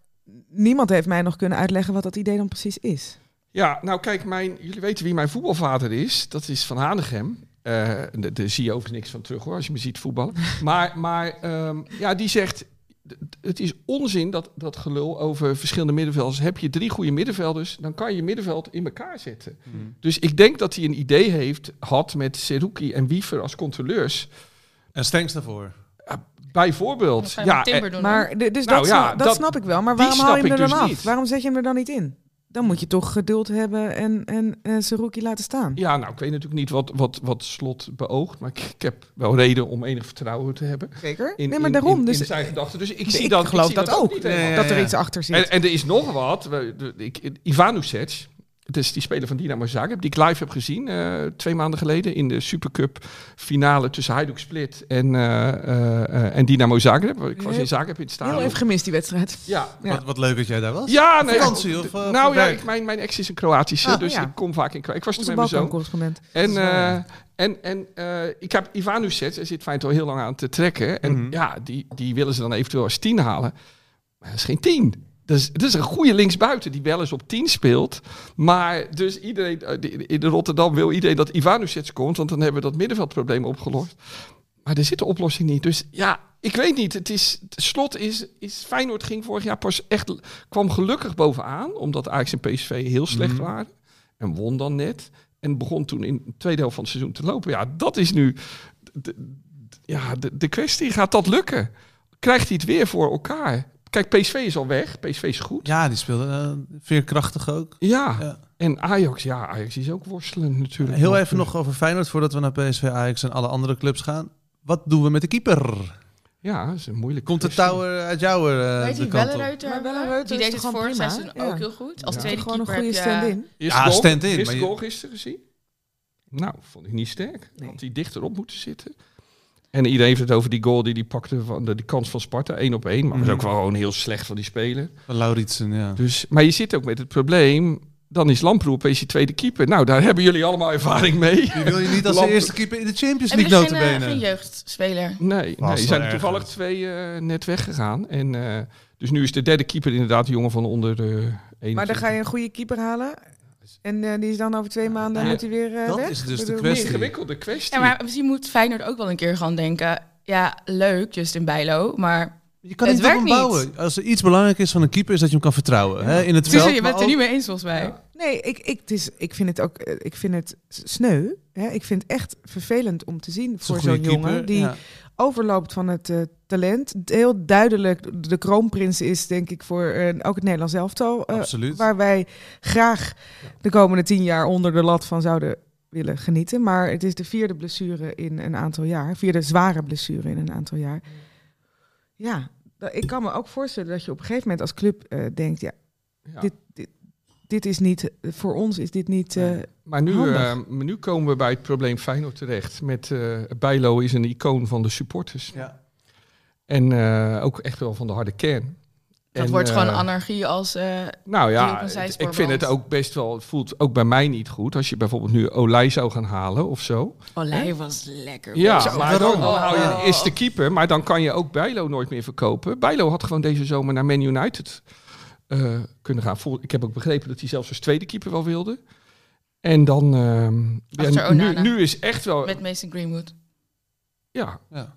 niemand heeft mij nog kunnen uitleggen wat dat idee dan precies is. Ja, nou kijk, mijn, jullie weten wie mijn voetbalvader is. Dat is Van Hanegem. Eh, Daar zie je overigens niks van terug hoor, als je me ziet voetballen. maar maar ehm, ja, die zegt, het is onzin dat, dat gelul over verschillende middenvelders. Heb je drie goede middenvelders, dan kan je je middenveld in elkaar zetten. Dus ik denk dat hij een idee heeft, had met Seruki en Wiever als controleurs. En Stenks daarvoor. Bijvoorbeeld. Ja, doen. Maar dus Nou dat, ja, dat, dat- snap ik wel. Maar waarom haal je hem er ik dan dus af? niet. Waarom zet je hem er dan niet in? Dan moet je toch geduld hebben en, en, en laten staan. ja, nou, ik weet natuurlijk niet wat, wat, wat Slot beoogt. Maar ik, ik heb wel reden om enig vertrouwen te hebben. Zeker? In, nee, maar in- daarom. in, dus in zijn gedachten. Dus ik, dus zie ik dat, ik geloof zie dat, ook. dat er iets achter zit. En, en er is nog wat. We- de- ik, het is die speler van Dynamo Zagreb, die ik live heb gezien eh, twee maanden geleden in de Supercup finale tussen Hajduk Split en, eh, eh, eh, en Dynamo Zagreb. Ik was in Zagreb in het Heel stadion. even gemist die wedstrijd. Ja, Ja. Wat, wat leuk dat jij daar was. ja nee, Vakantie of, nou ja, ik, mijn, mijn ex is een Kroatische, Ah, dus ja. ik kom vaak in Kroatië. Ik was er Onze met mijn zoon. Balkan-correspondent. En, eh, en, en eh, ik heb Ivanusec, hij zit fijn al heel lang aan te trekken. En Mhm. ja, die, die willen ze dan eventueel als tien halen. Maar dat is geen tien. Is, dat is een goede linksbuiten die wel eens op 10 speelt. Maar dus iedereen, eh, in Rotterdam wil iedereen dat Ivanusec komt. Want dan hebben we dat middenveldprobleem opgelost. Maar er zit de oplossing niet. Dus ja, ik weet niet. Het is, het slot is, is Feyenoord ging vorig jaar pas echt, kwam gelukkig bovenaan. Omdat Ajax en PSV heel slecht Mhm. waren. En won dan net. En begon toen in de tweede helft van het seizoen te lopen. Ja, dat is nu de- ja, de, de kwestie. Gaat dat lukken? Krijgt hij het weer voor elkaar? Kijk, PSV is al weg. PSV is goed. Ja, die speelde eh, veerkrachtig ook. Ja. Ja. En Ajax, ja, Ajax is ook worstelend natuurlijk. Heel even nog over Feyenoord voordat we naar PSV, Ajax en alle andere clubs gaan. Wat doen we met de keeper? Ja, dat is een moeilijk. Komt de touwer uit jouw eh, Weet op? Maar Wellenreuter die is deed het vorig prima? seizoen Ja. ook heel goed. Als Ja. tweede Gewoon een keeper goede heb je- stand-in. Ja, stand-in, je- goal gisteren gezien? Nou, vond ik niet sterk. Nee. Had hij dichterop moeten zitten. En iedereen heeft het over die goal die hij pakte van de, die kans van Sparta, één op één. Maar dat is ook Mhm. wel gewoon heel slecht van die speler. Van Lauritsen, ja. Dus, maar je zit ook met het probleem, dan is Lamproe opeens je tweede keeper. Nou, daar hebben jullie allemaal ervaring mee. Die wil je niet als de eerste keeper in de Champions League geen, eh, notabene. geen jeugdspeler? Nee, nee er zijn er toevallig twee eh, net weggegaan. En, eh, dus nu is de derde keeper inderdaad de jongen van onder de 21. Maar dan ga je een goede keeper halen. En eh, die is dan over twee maanden Ja, moet hij weer eh, dat weg. is dus de kwestie. ingewikkelde kwestie. Ja, maar misschien moet Feyenoord ook wel een keer gaan denken... Ja, leuk, Justin Bijlo, maar... Je kan Het niet op hem werkt niet. bouwen. Als er iets belangrijk is van een keeper, is dat je hem kan vertrouwen. Hè? In het veld. je bent het er niet mee eens volgens mij. Nee, ik, ik, het is, ik vind het ook eh, ik vind het sneu. Hè? Ik vind het echt vervelend om te zien voor zo'n jongen die ja. Overloopt van het eh, talent. Heel duidelijk de kroonprins is, denk ik, voor eh, ook het Nederlands elftal. Absoluut. waar wij graag de komende tien jaar onder de lat van zouden willen genieten. Maar het is de vierde blessure in een aantal jaar. Vierde zware blessure in een aantal jaar. Ja, ik kan me ook voorstellen dat je op een gegeven moment als club denkt... Ja, Ja. dit, dit, dit is niet... Voor ons is dit niet... eh, Maar nu, Handig. eh, maar nu komen we bij het probleem Feyenoord terecht. Met eh Bijlo is een icoon van de supporters. Ja. En eh, ook echt wel van de harde kern. Dat En, wordt gewoon anarchie als... eh, Nou ja, ik vind het ook best wel, het voelt ook bij mij niet goed. Als je bijvoorbeeld nu Olij zou gaan halen of zo. Olij was lekker. Ja, Zo, maar dan, Oh. een eerste keeper. Maar dan kan je ook Bijlo nooit meer verkopen. Bijlo had gewoon deze zomer naar Man United eh, kunnen gaan. Vol- Ik heb ook begrepen dat hij zelfs als tweede keeper wel wilde. En dan... ehm, ja, nu, nu is echt wel... Met Mason Greenwood. Ja, Ja.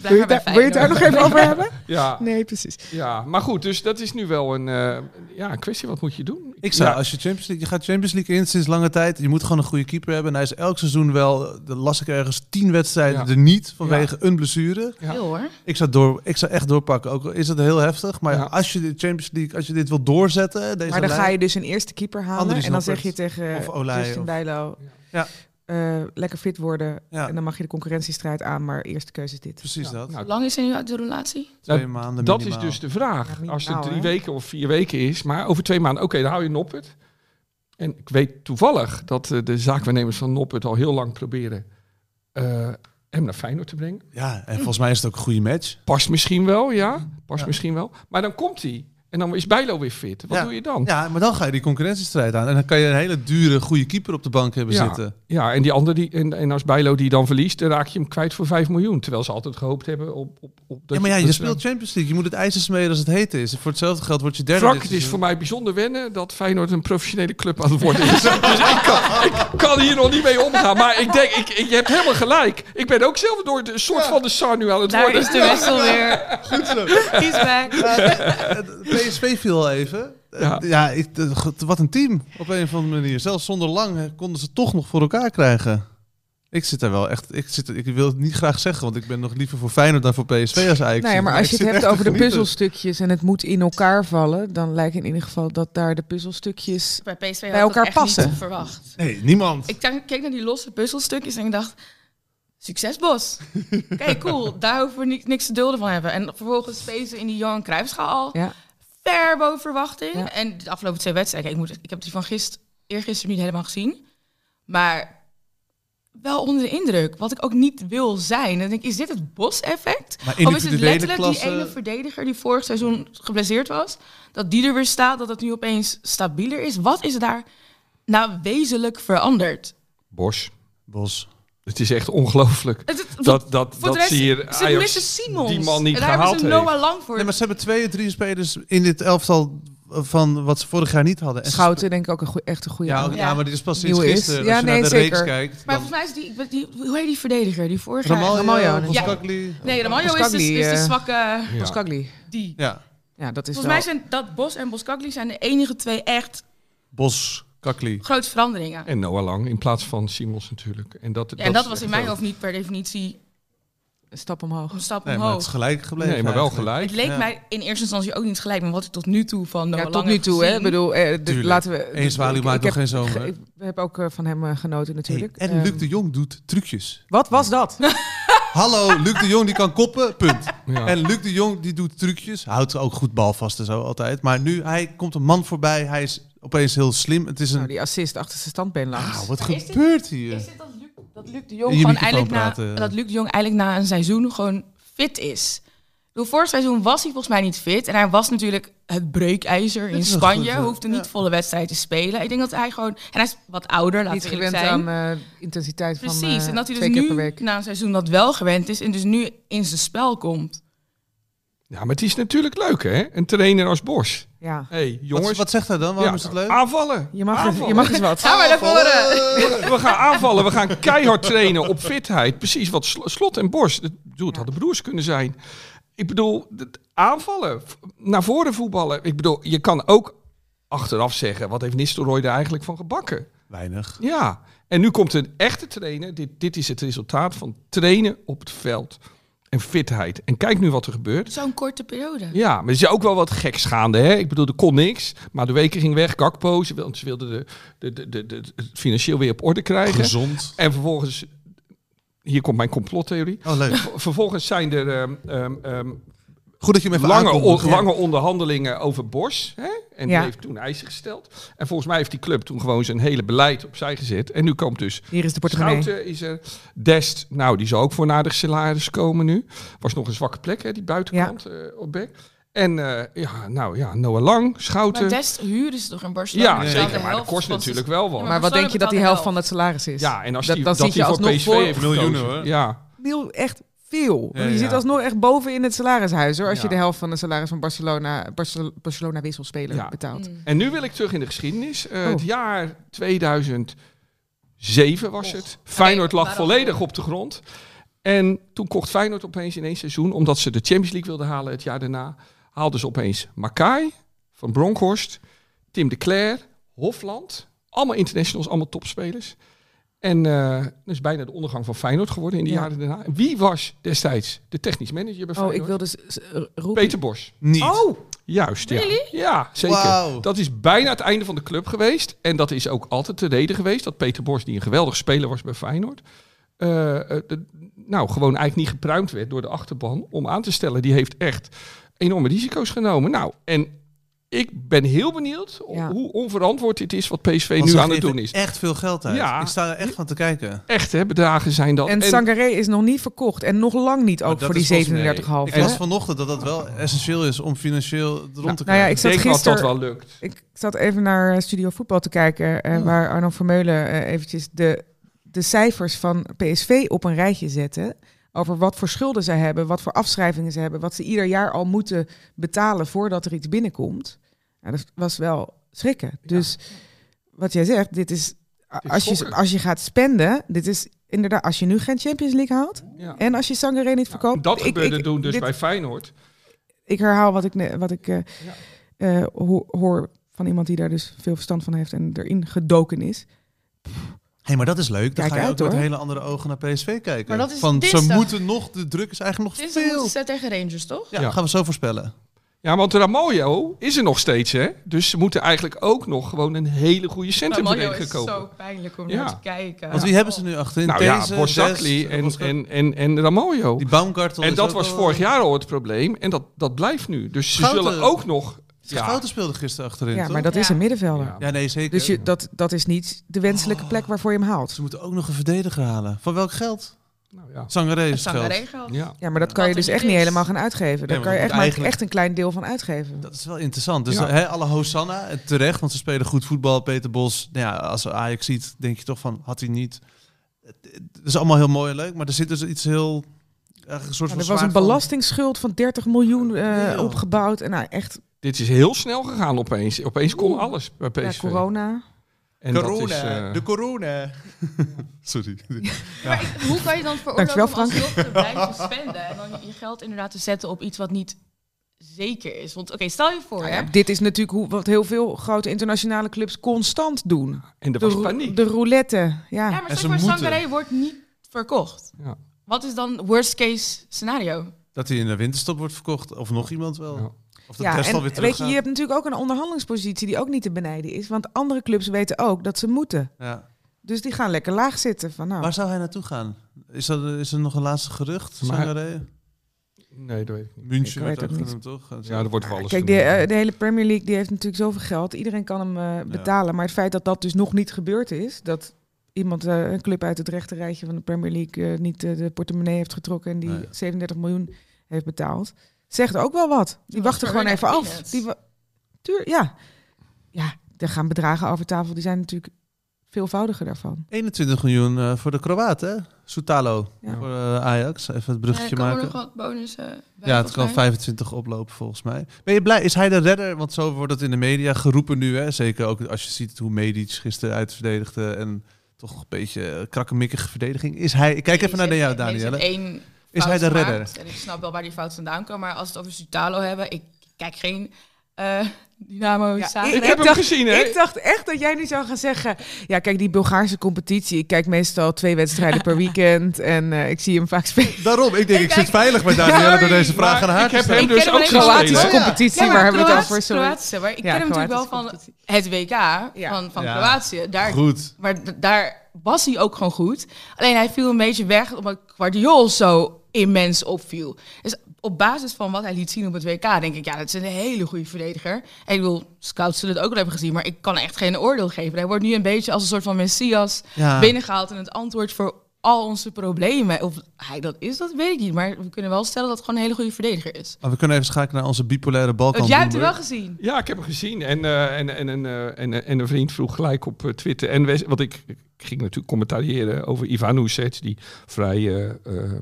Wil, je daar, wil je het daar nog even over hebben? ja, Nee, precies. ja, maar goed. Dus dat is nu wel een, eh, ja, een kwestie. Wat moet je doen? Ik zou, Ja. als je Champions League, je gaat Champions League in sinds lange tijd. Je moet gewoon een goede keeper hebben. En hij is elk seizoen wel, de las ik ergens, tien wedstrijden Ja. er niet vanwege een blessure. Ja. Heel hoor. Ik zou, door, ik zou echt doorpakken. Ook al is het heel heftig. Maar Ja. als je de Champions League, als je dit wil doorzetten. Deze Maar dan lijn- ga je dus een eerste keeper halen. En dan zeg je tegen Of Olij Justin of- Bijlo... Ja. Eh, lekker fit worden. Ja. En dan mag je de concurrentiestrijd aan. Maar eerste keuze is dit. Precies dat. Nou, Hoe lang is hij nu uit de relatie? Twee Nou, maanden Dat minimaal. is dus de vraag. Ja, Als het drie hè? weken of vier weken is, maar over twee maanden, oké, dan hou je Noppert. En ik weet toevallig dat eh, de zaakwaarnemers van Noppert al heel lang proberen eh, hem naar Feyenoord te brengen. Ja, en volgens mij is het ook een goede match. Past misschien wel, ja. Past Ja. misschien wel. Maar dan komt hij. En dan is Bijlo weer fit. Wat Ja. doe je dan? Ja, maar dan ga je die concurrentiestrijd aan. En dan kan je een hele dure, goede keeper op de bank hebben Ja. zitten. Ja, en die andere die, en, en als Bijlo die dan verliest, dan raak je hem kwijt voor 5 miljoen. Terwijl ze altijd gehoopt hebben op. op, op dat Ja, maar ja, je speelt Champions League. Je moet het ijzer smeden als het heet is. Voor hetzelfde geld word je derde. Frank, het is voor mij bijzonder wennen dat Feyenoord een professionele club aan het worden is. dus ik kan, ik kan hier nog niet mee omgaan. Maar ik denk, ik, ik- je hebt helemaal gelijk. Ik ben ook zelf door de een soort van de Sar nu aan het Daar worden. is de wissel weer. Goed zo. He's back. PSV viel even. Ja. Ja, ja ik, eh, wat een team op een of andere manier. Zelfs zonder lang konden ze toch nog voor elkaar krijgen. Ik zit daar wel echt. Ik, zit, ik wil het niet graag zeggen, want ik ben nog liever voor Feyenoord dan voor PSV als Ajax. Nou ja, maar als je het hebt over de puzzelstukjes en het moet in elkaar vallen, dan lijkt in ieder geval dat daar de puzzelstukjes Bij PSV Bij elkaar passen. niet verwacht. Nee, niemand. Ik keek naar die losse puzzelstukjes en ik dacht... Succes, Bos. Oké, cool. Daar hoeven we ni- niks te dulden van hebben. En vervolgens spelen ze in die Johan Cruijffschaal al Ja. Ver boven verwachting. Ja. En de afgelopen twee wedstrijden... Ik, moet, ik heb die van gist, eergisteren niet helemaal gezien. Maar wel onder de indruk. Wat ik ook niet wil zijn. Dan denk ik, is dit het Bos-effect? Maar Of is het letterlijk die klasse- ene verdediger die vorig seizoen geblesseerd was? Dat die er weer staat, dat het nu opeens stabieler is? Wat is daar nou wezenlijk veranderd? Bos. Bos. Het is echt ongelooflijk. Dat, dat, Voor dat de rest, ze hier Ajax Simons. die man niet en daar gehaald hebben ze heeft. Noah Lang voor. Nee, maar ze hebben twee, drie spelers in dit elftal van wat ze vorig jaar niet hadden. En Schouten denk ik ook een goe- echt een goede Ja, ja, Ja. maar dit is pas sinds is. gisteren. Ja, Als je nee, naar de zeker. reeks kijkt. maar volgens mij is die, die, hoe heet die verdediger die vorig jaar... Ramaljo, Ramaljo, nee. Boskakli. Nee, Ramaljo is, de, is de eh, zwakke... Ja. Boskagli. Die. Ja, Ja, dat is Volgens wel... mij zijn dat Bos en Boskagli zijn de enige twee echt Boskakli. grote veranderingen. En Noah Lang in plaats van Simons natuurlijk. En dat, Ja, en dat was in mijn hoofd niet per definitie Een stap omhoog. een stap Nee, maar omhoog. het is gelijk gebleven. Nee, maar wel gelijk. Het leek Ja. mij in eerste instantie ook niet gelijk met wat ik tot nu toe van Noah Ja, tot nu toe, hè. Ik gezien. bedoel, eh, de- laten we... Eén zwaluw ik- maakt nog geen zomer. Ik heb ook eh, van hem eh, genoten Hey, natuurlijk. en Ehm, Luc de Jong doet trucjes. Wat was dat? Hallo, Luc de Jong die kan koppen, punt. Ja. En Luc de Jong die doet trucjes. Houdt ook goed bal vast en zo altijd. Maar nu, hij komt een man voorbij. Hij is opeens heel slim. Het is een... Nou, die assist achter zijn standbeen langs. Ah, wat Maar is dit- gebeurt hier? Is dit dat Luc, dat Luc de Jong gewoon na, praten. dat Luc de Jong eigenlijk na een seizoen gewoon fit is? Door vorig seizoen was hij volgens mij niet fit. En hij was natuurlijk het breekijzer in Spanje. goed, eh, hoefde niet ja. volle wedstrijd te spelen. Ik denk dat hij gewoon... En hij is wat ouder, we eerlijk gewend zijn. aan eh, intensiteit van Precies. eh, en dat hij twee dus per nu na een seizoen dat wel gewend is. En dus nu in zijn spel komt. Ja, maar het is natuurlijk leuk, hè? Een trainer als Bos. Ja. hey, jongens. Wat, wat zegt hij dan? Waarom ja, is het leuk? Aanvallen. Je mag, aanvallen. je mag eens wat. Ga maar naar voren! We gaan aanvallen. We gaan keihard trainen op fitheid. Precies wat Sl- Slot en Bos. Ik bedoel, het hadden broers kunnen zijn. Ik bedoel, het aanvallen. Naar voren voetballen. Ik bedoel, je kan ook achteraf zeggen... wat heeft Nistelrooy er eigenlijk van gebakken? Weinig. Ja. En nu komt een echte trainer. Dit, dit is het resultaat van trainen op het veld. En fitheid. En kijk nu wat er gebeurt. Zo'n korte periode. Ja, maar er is ook wel wat geks gaande. Hè? Ik bedoel, er kon niks. Maar de weken ging weg. Gakpo, ze wil- ze wilden de, de, de, de, het financieel weer op orde krijgen. Gezond. En vervolgens, hier komt mijn complottheorie. Oh, leuk. Vervolgens zijn er ehm, ehm, ehm, Goed dat je hem even lange, on- lange onderhandelingen over Bos. Hè? En Ja. die heeft toen eisen gesteld. En volgens mij heeft die club toen gewoon zijn hele beleid opzij gezet. En nu komt dus Hier is de portemonnee. Schouten is er. Dest, nou, die zal ook voor een aardig salaris komen nu. Was nog een zwakke plek, hè, die buitenkant eh, op bek. En eh, ja, nou ja, Noah Lang, Schouten. Maar Dest huren ze toch in Barcelona? ja, zeker. Maar dat kost natuurlijk wel wat. Ja, Maar wat denk je dat die helft van het salaris is? Ja, en als Dat- die, dan dat die je voor alsnog PSV voor- heeft Miljoenen, gekozen. hoor. Ja, echt veel. Ja, je ja. zit alsnog echt boven in het salarishuis hoor. Als je de helft van het salaris van Barcelona, Barcel- Barcelona wisselspeler Ja. betaalt. Mm. En nu wil ik terug in de geschiedenis. Eh, Oh. Het jaar 2007 was het. Feyenoord lag volledig op de grond. En toen kocht Feyenoord opeens in één seizoen, omdat ze de Champions League wilden halen het jaar daarna, haalden ze opeens Makai van Bronkhorst, Tim de Cler, Hofland. Allemaal internationals, allemaal topspelers. En eh dat is bijna de ondergang van Feyenoord geworden in de Ja. jaren daarna. Wie was destijds de technisch manager bij Oh, Feyenoord? ik wilde s- s- eh, roepen. Peter Bos. Niet. Oh, Juist, ja. Ja, zeker. Dat is bijna het einde van de club geweest. En dat is ook altijd de reden geweest dat Peter Bos, die een geweldig speler was bij Feyenoord, eh, de- nou gewoon eigenlijk niet gepruimd werd door de achterban om aan te stellen. Die heeft echt enorme risico's genomen. Nou, en ik ben heel benieuwd Ja. hoe onverantwoord dit is wat PSV Want nu aan het doen is. echt veel geld uit. Ja. Ik sta er echt van te kijken. Echt, hè, bedragen zijn dat. En Sangaré is nog niet verkocht. En nog lang niet ook voor die is volgens- 37,5. Ik hè? las vanochtend dat dat wel essentieel is om financieel rond te Nou ja, krijgen. ik ik zat denk dat dat wel lukt. Ik zat even naar eh, Studio Voetbal te kijken, eh, waar Arno Vermeulen eh, eventjes de, de cijfers van PSV op een rijtje zette. Over wat voor schulden zij hebben, wat voor afschrijvingen ze hebben, wat ze ieder jaar al moeten betalen voordat er iets binnenkomt. Ja, dat was wel schrikken. Dus wat jij zegt, dit is, is als, je, als je gaat spenden, dit is inderdaad, als je nu geen Champions League haalt Ja. en als je Sangaré niet verkoopt. Dat ik- gebeurde ik- toen dus dit- bij Feyenoord. ik herhaal wat ik, wat ik eh, eh, ho- hoor van iemand die daar dus veel verstand van heeft en erin gedoken is. Hey, maar dat is leuk. Dan Kijk ga je uit, ook met hoor. hele andere ogen naar PSV kijken. Maar dat is Van, ze dinsdag. moeten nog, de druk is eigenlijk nog Dit is veel. tegen Rangers, toch? Ja, Ja. gaan we zo voorspellen. Ja, want Ramoyo is er nog steeds, hè? Dus ze moeten eigenlijk ook nog gewoon een hele goede Mario centrumverdediger is kopen. zo pijnlijk om Ja. naar te kijken. Want wie hebben ze nu achterin? Nou ja, Deze, Borzakli Zes, en, en, en, en Ramoyo. Die Baumgartel En is dat ook was wel- vorig jaar al het probleem. En dat, dat blijft nu. Dus ze Schouten- zullen ook nog... Ja, Schouten speelde gisteren achterin, Ja, toch? maar dat is Ja. een middenvelder. Ja. Ja, nee, zeker. Dus je, dat, dat is niet de wenselijke plek waarvoor je hem haalt. Ze moeten ook nog een verdediger halen. Van welk geld? nou ja. Sangaré geld. Ja. Ja, maar dat kan Wat je dus echt niet helemaal gaan uitgeven. Daar Nee, kan je echt maar echt een klein deel van uitgeven. Dat is wel interessant. Dus Ja. hè, alle Hosanna, en terecht, want ze spelen goed voetbal. Peter Bos, nou ja, als Ajax ziet, denk je toch van, had hij niet... Het is allemaal heel mooi en leuk, maar er zit dus iets heel... Een soort van er was een zwaard van- belastingschuld van 30 miljoen eh, opgebouwd. En nou, echt, Dit is heel snel gegaan opeens. Opeens kon alles bij ja, PSV. corona. en dat is, eh, de corona. Sorry. Hoe kan je dan veroorloven om Frank. alsnog te blijven spenden en dan je geld inderdaad te zetten op iets wat niet zeker is? Want oké, stel je voor, Nou hè. ja, dit is natuurlijk hoe, wat heel veel grote internationale clubs constant doen. en De, paniek. de roulette. Ja. Ja, maar En stel ze voor, moeten. Sangaré wordt niet verkocht. Ja. Wat is dan worst case scenario? Dat hij in de winterstop wordt verkocht, of nog iemand wel. Ja. Of dat Ja, de rest en alweer terug weet je, je hebt natuurlijk ook een onderhandelingspositie die ook niet te benijden is. Want andere clubs weten ook dat ze moeten. ja. Dus die gaan lekker laag zitten. Van, nou, Waar zou hij naartoe gaan? Is, dat, is er nog een laatste gerucht? Maar-? Nee, dat weet ik niet. München Ik werd weet ook het niet. genoemd, toch? Ja, er wordt wel alles Kijk, de, eh, de hele Premier League die heeft natuurlijk zoveel geld. Iedereen kan hem eh, betalen. Maar het feit dat dat dus nog niet gebeurd is, dat iemand, eh, een club uit het rechte rijtje van de Premier League, niet de portemonnee heeft getrokken en die Nee. 37 miljoen heeft betaald, zegt ook wel wat. Die wachten gewoon even af. Die Tuur, ja. ja, er gaan bedragen over tafel. Die zijn natuurlijk veelvoudiger daarvan. 21 miljoen eh, voor de Kroaat, hè? Soutalo Ja. voor eh, Ajax. Even het bruggetje maken. nog wat bonussen bij, Ja, het kan volgens mij? 25 oplopen volgens mij. Ben je blij? Is hij de redder? Want zo wordt het in de media geroepen nu. Hè? Zeker ook als je ziet hoe Medic gisteren uitverdedigde. En toch een beetje eh, krakkemikkige verdediging. Is hij... Ik kijk even naar jou, er is- er Danielle. is één Is hij de redder? En ik snap wel waar die fout vandaan komt. Maar als we het over Sutalo hebben, ik kijk geen eh, Dynamo Ja, Zagreb. Ik heb hem gezien, hè? Ik dacht echt dat jij nu zou gaan zeggen... Ja, kijk, die Bulgaarse competitie. Ik kijk meestal twee wedstrijden per weekend. En eh, ik zie hem vaak spelen. Daarom, ik denk ik, Ik zit veilig bij Danielle door deze vraag aan haar ik heb stellen. hem Ik dus ook. Kroatische competitie, Ja, maar waar hebben we het over? Sorry. Kroatische, maar ik ken hem natuurlijk wel van het WK van, van Ja. Kroatië. Daar, Goed. maar daar was hij ook gewoon goed. Alleen hij viel een beetje weg omdat Guardiol zo immens opviel. Dus op basis van wat hij liet zien op het WK denk ik, ja, dat is een hele goede verdediger. En ik wil, scouts zullen het ook wel hebben gezien, maar ik kan echt geen oordeel geven. Hij wordt nu een beetje als een soort van messias Ja. binnengehaald en het antwoord voor al onze problemen. Of hij dat is, dat weet ik niet. Maar we kunnen wel stellen dat het gewoon een hele goede verdediger is. Maar we kunnen even schakelen naar onze bipolaire Balkan. Want jij hebt hem wel gezien. Ja, ik heb hem gezien. En, eh, en, en, en, eh, en, en een vriend vroeg gelijk op eh, Twitter. En want ik, ik ging natuurlijk commentariëren over Ivan Huset, die vrij eh, eh,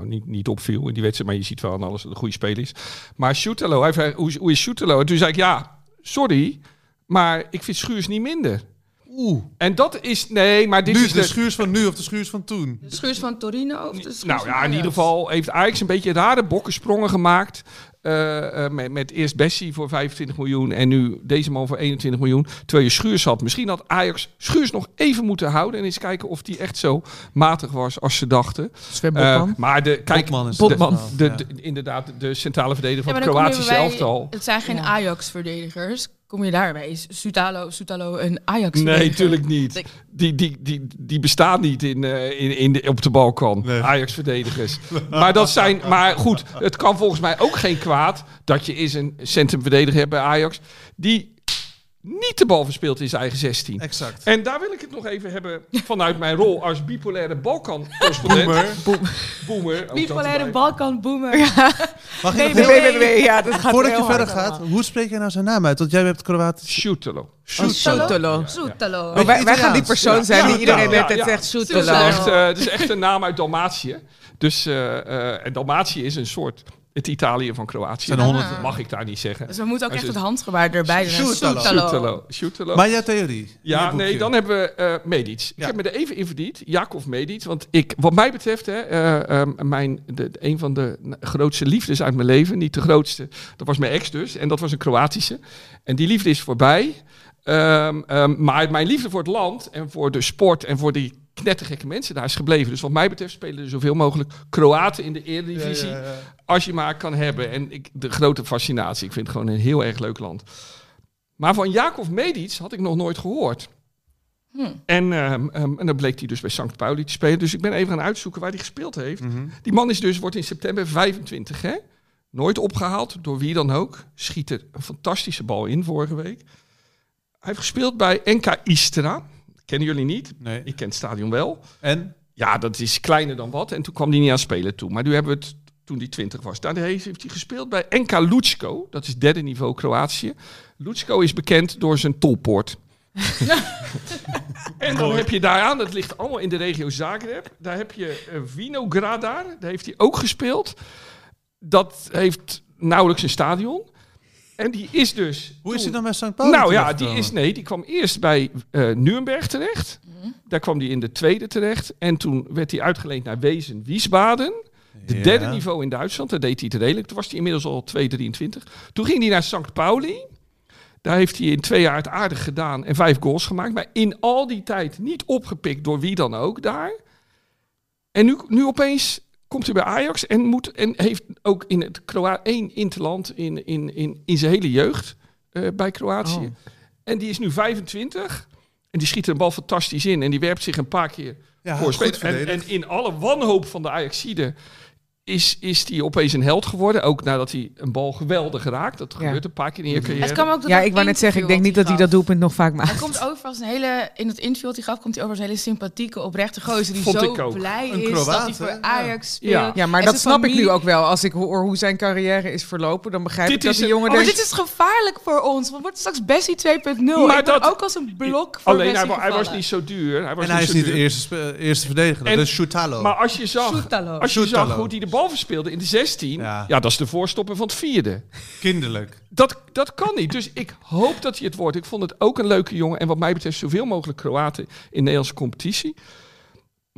nou, niet, niet opviel in die wedstrijd. Maar je ziet wel aan alles dat het een goede speler is. Maar Shootelo, hij hoe, hoe is Shootelo? En toen zei ik, ja, sorry, maar ik vind Schuurs niet minder. Oeh. En dat is, nee, maar dit Nu is de schuurs van nu of de schuurs van toen? De schuurs van Torino of de schuurs Nou van ja, in ieder geval heeft Ajax een beetje rare bokkensprongen gemaakt. Eh, eh, met, met eerst Bessie voor 25 miljoen en nu deze man voor 21 miljoen. Terwijl je Schuurs had. Misschien had Ajax Schuurs nog even moeten houden. En eens kijken of die echt zo matig was als ze dachten. Sven Eh, maar de, kijk, Botman is de, inderdaad, de centrale verdediger Ja, van je Kroatische bij- elftal. Het zijn geen Ja. Ajax-verdedigers. Kom je daarbij? Is Sutalo, Sutalo een ajax Nee, natuurlijk niet. Die, die, die, die bestaan niet in, eh, in, in de, op de Balkan. Nee. Ajax-verdedigers. maar dat zijn. Maar goed, het kan volgens mij ook geen kwaad kwaad dat je eens een centrumverdediger hebt bij Ajax die niet de bal verspeelt in zijn eigen 16. Exact. En daar wil ik het nog even hebben vanuit mijn rol als bipolaire Balkan-correspondent. Boomer. Boomer. dat Bipolaire erbij. Balkan boomer. Mag Nee, ik nee, BBB, ja, dat gaat Voordat je verder hard gaat, allemaal. hoe spreek jij nou zijn naam uit? Want jij hebt Kroatisch. Shootelo. Soetelo. Zoetelo. Oh, wij, wij gaan die persoon zijn die iedereen ja, net het ja. zegt Het is, Soetelo. echt, eh, het is echt een naam uit Dalmatië. Dus eh, eh, en Dalmatië is een soort het Italië van Kroatië. Honderd- mag ik daar niet zeggen. Dus we moeten ook Maar echt het handgebaar erbij doen. Maar jouw theorie? Ja, nee, dan hebben we eh Medic. Ik heb me er even in verdiend. Jakov Medic. Want ik, wat mij betreft, hè, eh, ehm, mijn, de, een van de grootste liefdes uit mijn leven, niet de grootste, dat was mijn ex dus. En dat was een Kroatische. En die liefde is voorbij. Ehm, ehm, maar mijn liefde voor het land en voor de sport en voor die knettergekke mensen daar is gebleven. Dus wat mij betreft spelen er zoveel mogelijk Kroaten in de Eredivisie. Ja, ja, ja. Als je maar kan hebben. En ik, de grote fascinatie. Ik vind het gewoon een heel erg leuk land. Maar van Jakov Medic had ik nog nooit gehoord. Hm. En, ehm, ehm, en dan bleek hij dus bij St. Pauli te spelen. Dus ik ben even gaan uitzoeken waar hij gespeeld heeft. Mhm. Die man is dus, wordt in september 25, hè? Nooit opgehaald, door wie dan ook. Schiet er een fantastische bal in vorige week. Hij heeft gespeeld bij NK Istra. Kennen jullie niet? Nee. Ik ken het stadion wel. En? Ja, dat is kleiner dan wat. En toen kwam hij niet aan spelen toe. Maar nu hebben we het toen hij 20 was. Daar heeft hij gespeeld bij NK Lucko. Dat is derde niveau Kroatië. Lucko is bekend door zijn tolpoort. en dan heb je daaraan, dat ligt allemaal in de regio Zagreb. Daar heb je uh, Vinogradar. Daar heeft hij ook gespeeld. Dat heeft nauwelijks een stadion. En die is dus... Hoe is hij dan bij St. Pauli nou ja, die is nee, die kwam eerst bij eh Nuremberg terecht. Daar kwam hij in de tweede terecht. En toen werd hij uitgeleend naar Wezen Wiesbaden. De Ja. derde niveau in Duitsland. Daar deed hij het redelijk. Toen was hij inmiddels al 2,23. Toen ging hij naar St. Pauli. Daar heeft hij in twee jaar het aardig gedaan en vijf goals gemaakt. Maar in al die tijd niet opgepikt door wie dan ook daar. En nu, nu opeens komt hij bij Ajax en, moet, en heeft ook in het Kroa één interland in, in, in, in zijn hele jeugd eh, bij Kroatië. Oh. En die is nu 25. En die schiet er een bal fantastisch in. En die werpt zich een paar keer Ja, voor. En, en in alle wanhoop van de Ajaxide is, is die opeens een held geworden. Ook nadat hij een bal geweldig raakt. Dat Ja. gebeurt een paar keer in je Het carrière. kwam ook door Ja, ik wou net zeggen, ik denk niet dat hij dat doelpunt nog vaak Hij maakt. komt over als een hele, in het interview dat hij gaf, komt hij over als een hele sympathieke, oprechte gozer die Vond zo blij Een is Kroaat, dat hij voor. Ajax speelt. Ja. Ja, maar En dat snap ik nu ook wel. Als ik hoor hoe zijn carrière is verlopen, dan begrijp Dit ik dat die een- jongen Oh, maar denkt... dit is gevaarlijk voor ons. We worden straks Bessie 2.0. Maar dat- ook als een blok voor Alleen hij, hij was niet zo duur. Hij was En hij is niet de eerste, eerste verdediger. En- dat is Shootalo. Maar als je zag, als je zag hoe hij de bal verspeelde in de 16, Ja. ja. dat is de voorstopper van het vierde. Kinderlijk. Dat, dat kan niet. Dus ik hoop dat hij het wordt. Ik vond het ook een leuke jongen. En wat mij betreft zoveel mogelijk Kroaten in de Nederlandse competitie.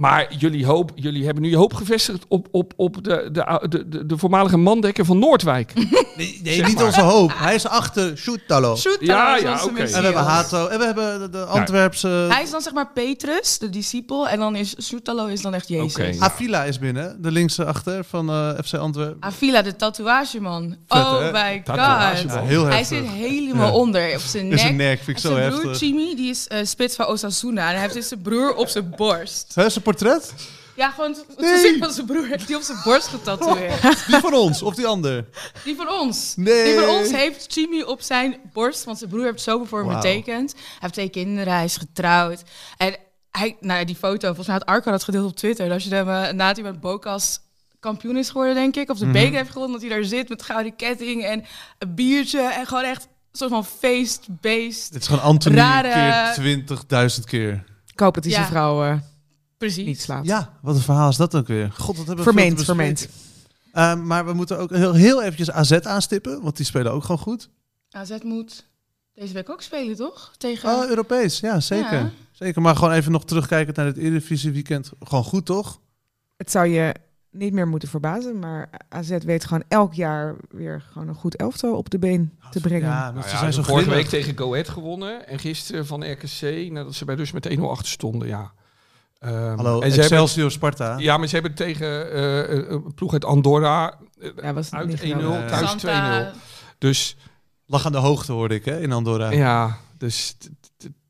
Maar jullie, hoop, jullie hebben nu je hoop gevestigd op, op, op de, de, de, de, de voormalige mandekker van Noordwijk. Nee, nee Zeg niet maar. onze hoop. Hij is achter Shootalo. Soetalo Ja, is ja, oké. En we hebben Hato. En we hebben de, de Antwerpse... Hij is dan zeg maar Petrus, de discipel. En dan is Soetalo is dan echt Jezus. Oké. Avila is binnen. De linkse achter van eh, FC Antwerpen. Avila, de tatoeageman. Vet, oh hè? my god. Ja, heel Hij heftig. zit helemaal Ja. onder op zijn nek. zijn nek, vind ik zo zijn broer heftig. Chimi, die is eh, spits van Osasuna. En hij heeft dus zijn broer op zijn borst. Portret? Ja, gewoon het Nee. gezicht van zijn broer heeft hij op zijn borst getatoeëerd. Die van ons, of die ander? Die van ons. Nee. Die van ons heeft Chimi op zijn borst, want zijn broer heeft zoveel voor hem Wauw. getekend. Hij heeft twee kinderen, hij is getrouwd. En hij, nou ja, die foto, volgens mij had Arco dat gedeeld op Twitter. Dat je hem eh, nadat hij met Bokas kampioen is geworden, denk ik. Of de Mhm. beker heeft gewonnen, dat hij daar zit met gouden ketting en een biertje. En gewoon echt een soort van feest, beest. Dit is gewoon Anthony Rare- keer 20.000 keer. Ik hoop dat hij Ja. zijn vrouw eh, Precies. niet slaat. Ja, wat een verhaal is dat ook weer. God, dat hebben we Vermeend, vermeend. Ehm, maar we moeten ook heel, heel eventjes AZ aanstippen, want die spelen ook gewoon goed. AZ moet deze week ook spelen, toch? Tegen... Oh, Europees, ja, zeker. Ja. Zeker, maar gewoon even nog terugkijken naar het Eredivisie weekend. Gewoon goed, toch? Het zou je niet meer moeten verbazen, maar AZ weet gewoon elk jaar weer gewoon een goed elftal op de been te brengen. Ja, maar Nou ze ja, zijn zo vorige week tegen Go Ahead gewonnen. En gisteren van RKC, nadat ze bij dus met 1-0 achter stonden. Ja. Ehm, Hallo, en ze hebben, Excelsior Sparta. ja, maar ze hebben tegen eh, een ploeg uit Andorra eh, Ja, was uit niet 1-0, geweldig. thuis 2-0. Santa, Dus Lag aan de hoogte, hoorde ik, hè, in Andorra. ja, dus...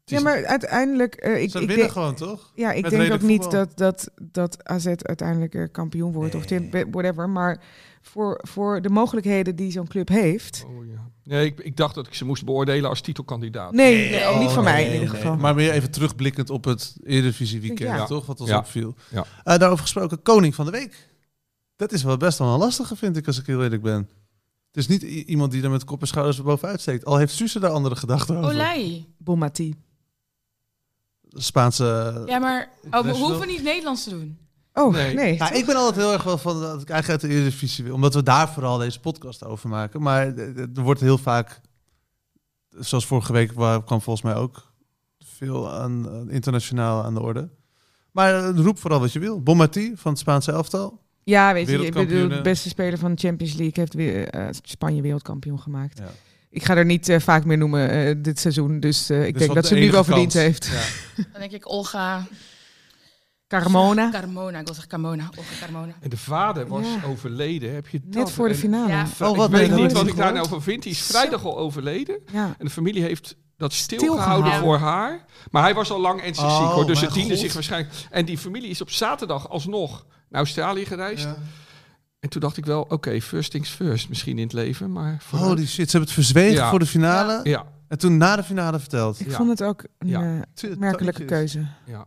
Ja, maar uiteindelijk, eh, ik, Ze ik winnen denk, gewoon, toch? ja, ik met denk ook niet dat, dat, dat AZ uiteindelijk eh, kampioen wordt of whatever. Maar voor, voor de mogelijkheden die zo'n club heeft. Oh, ja. Nee, ik, ik dacht dat ik ze moest beoordelen als titelkandidaat. Nee, nee, Oh, niet van mij nee, in ieder nee. geval. Maar meer even terugblikkend op het Eredivisie weekend, Ja. toch? Wat ons Ja. opviel. Ja. Eh, daarover gesproken, koning van de week. Dat is wel best wel een lastige, vind ik, als ik heel eerlijk ben. Het is niet iemand die er met kop en schouders bovenuit steekt. Al heeft Suze daar andere gedachten over. Olij. Bonmati. Spaanse... Ja, maar oh, we hoeven niet Nederlands te doen. Oh, Nee. nee. Ja, ik ben altijd heel erg wel van dat ik eigenlijk uit de Eredivisie wil. Omdat we daar vooral deze podcast over maken. Maar er wordt heel vaak... Zoals vorige week waar- kwam volgens mij ook veel aan, internationaal aan de orde. Maar roep vooral wat je wil. Bombardi van het Spaanse elftal. Ja, weet je, ik bedoel, de beste speler van de Champions League heeft weer eh, Spanje wereldkampioen gemaakt. Ja. Ik ga er niet eh, vaak meer noemen eh, dit seizoen, dus eh, ik Dus denk dat de ze nu wel verdiend heeft. Ja. Dan denk ik Olga... Carmona, Carmona, ik wil zeggen Carmona. Olga Carmona. En de vader was Ja. overleden. Heb je dat? net voor de finale. Ja. Oh, wat ik weet niet wat ik daar nou van vind. Die is vrijdag al overleden. Ja. En de familie heeft dat Stilgehouden. voor haar. Maar hij was al lang en ziek Oh, hoor. Dus het diende God. zich waarschijnlijk. En die familie is op zaterdag alsnog naar Australië gereisd. En toen dacht ik wel, oké, first things first misschien in het leven. Maar vooruit. Holy shit, ze hebben het verzwegen Ja. voor de finale. Ja, En toen na de finale verteld. Ik Ja. vond het ook een Ja. eh, merkelijke keuze. ja.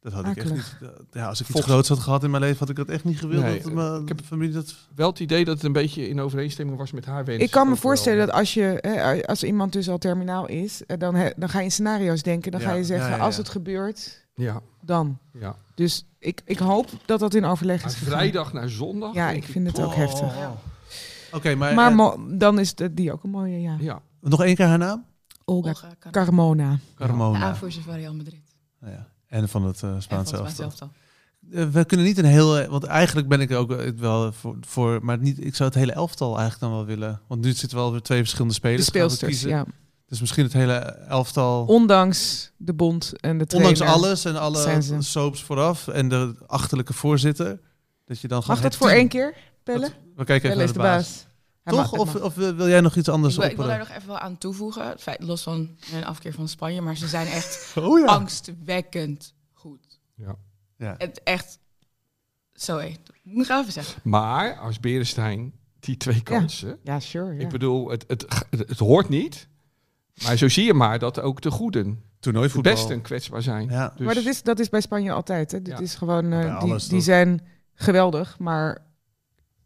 Dat had ik echt niet. Ja, als ik iets Volgens- groots had gehad in mijn leven, had ik dat echt niet gewild. Nee, dat mijn ik heb- familie dat... Wel het idee dat het een beetje in overeenstemming was met haar wens. Ik kan me voorstellen dat als, je, hè, als iemand dus al terminaal is, eh, dan, dan ga je in scenario's denken. Dan Ja, ga je zeggen, ja, ja, als het gebeurt, Ja, dan. ja. Dus ik, ik hoop dat dat in overleg is gegaan. vrijdag naar zondag. Ja, ik vind het ook Oh. heftig. Oké, maar, Maar eh, dan is de, die ook een mooie, ja. Ja, nog één keer haar naam? Olga Olga Carmona. Carmona. De aanvoerster van Real Madrid. Nou ja. En van het eh, van Spaanse elftal. Eh, we kunnen niet een heel... Want eigenlijk ben ik ook wel voor, voor... Maar niet, ik zou het hele elftal eigenlijk dan wel willen. Want nu zitten wel weer twee verschillende De spelers. We speelsters, kiezen. ja. Dus misschien het hele elftal... Ondanks de bond en de trainer. Ondanks alles en alle soaps vooraf. En de achterlijke voorzitter. Dat je dan Mag dat het voor team- één keer, Pelle? We kijken even is naar de de baas. Toch? mag- Of, of wil jij nog iets anders Ik, wil- ik wil daar nog even wel aan toevoegen. Feit, los van een afkeer van Spanje. Maar ze zijn echt Oh ja. angstwekkend goed. ja. ja. Het echt... Zo hé. Moet ik even zeggen. Maar als Berenstein die twee kansen. Ja, sure. Ja. Ik bedoel, het, het, het, het hoort niet. Maar zo zie je maar dat ook de goeden, de Toernooivoetbal. besten kwetsbaar zijn. Ja. Dus, Maar dat is, dat is bij Spanje altijd. Hè. Dit Ja. is gewoon, eh, die, die zijn geweldig, maar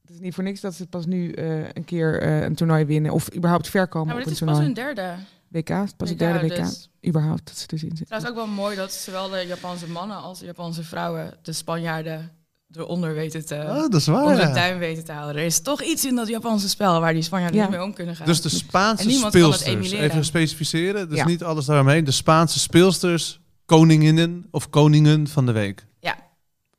het is niet voor niks dat ze pas nu eh, een keer eh, een toernooi winnen of überhaupt ver Ja, komen maar op dit een is pas hun derde. WK, pas het derde WK, dus- überhaupt dat ze in zitten. Trouwens ook wel mooi dat zowel de Japanse mannen als de Japanse vrouwen de Spanjaarden eronder weten te... Oh, dat is waar. onder ja. tuin weten te houden. Er is toch iets in dat Japanse spel waar die Spanjaarden Ja. niet mee om kunnen gaan. Dus de Spaanse speelsters, even specificeren, dus Ja. niet alles daaromheen. De Spaanse speelsters, koninginnen of koningen van de week. Ja.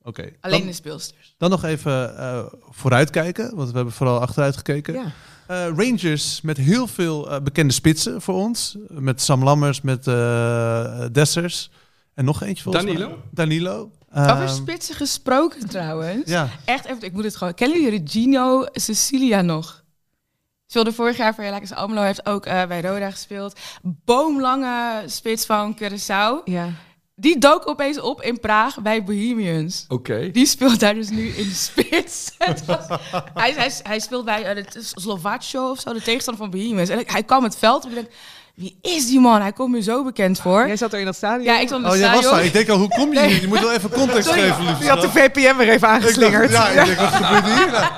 Oké. Alleen Dan, de speelsters. dan nog even eh, vooruitkijken, want we hebben vooral achteruit gekeken. Ja. Eh, Rangers met heel veel eh, bekende spitsen voor ons. Met Sam Lammers, met eh Dessers. En nog eentje volgens mij. Danilo? Danilo. Over Ehm, spitsen gesproken trouwens. Ja, Echt even, ik moet het gewoon... Kennen jullie Gino Cecilia nog? Speelde vorig jaar voor Heracles Almelo. Heeft ook eh, bij Roda gespeeld. Boomlange spits van Curaçao. ja. Die dook opeens op in Praag bij Bohemians. Oké. Die speelt daar dus nu in de spits. Was- hij, hij, hij speelt bij uh, de Slovacio of zo, de tegenstander van Bohemians. En hij kwam het veld op en ik denk, wie is die man? Hij komt me zo bekend voor. Jij zat er in dat stadion. Ja, ik stond in Oh, het jij was daar. Ik denk al, hoe kom je hier? Je moet wel even context Sorry. geven, liefst. Je had de VPN weer even aangeslingerd. Ja, ik denk, wat gebeurt hier?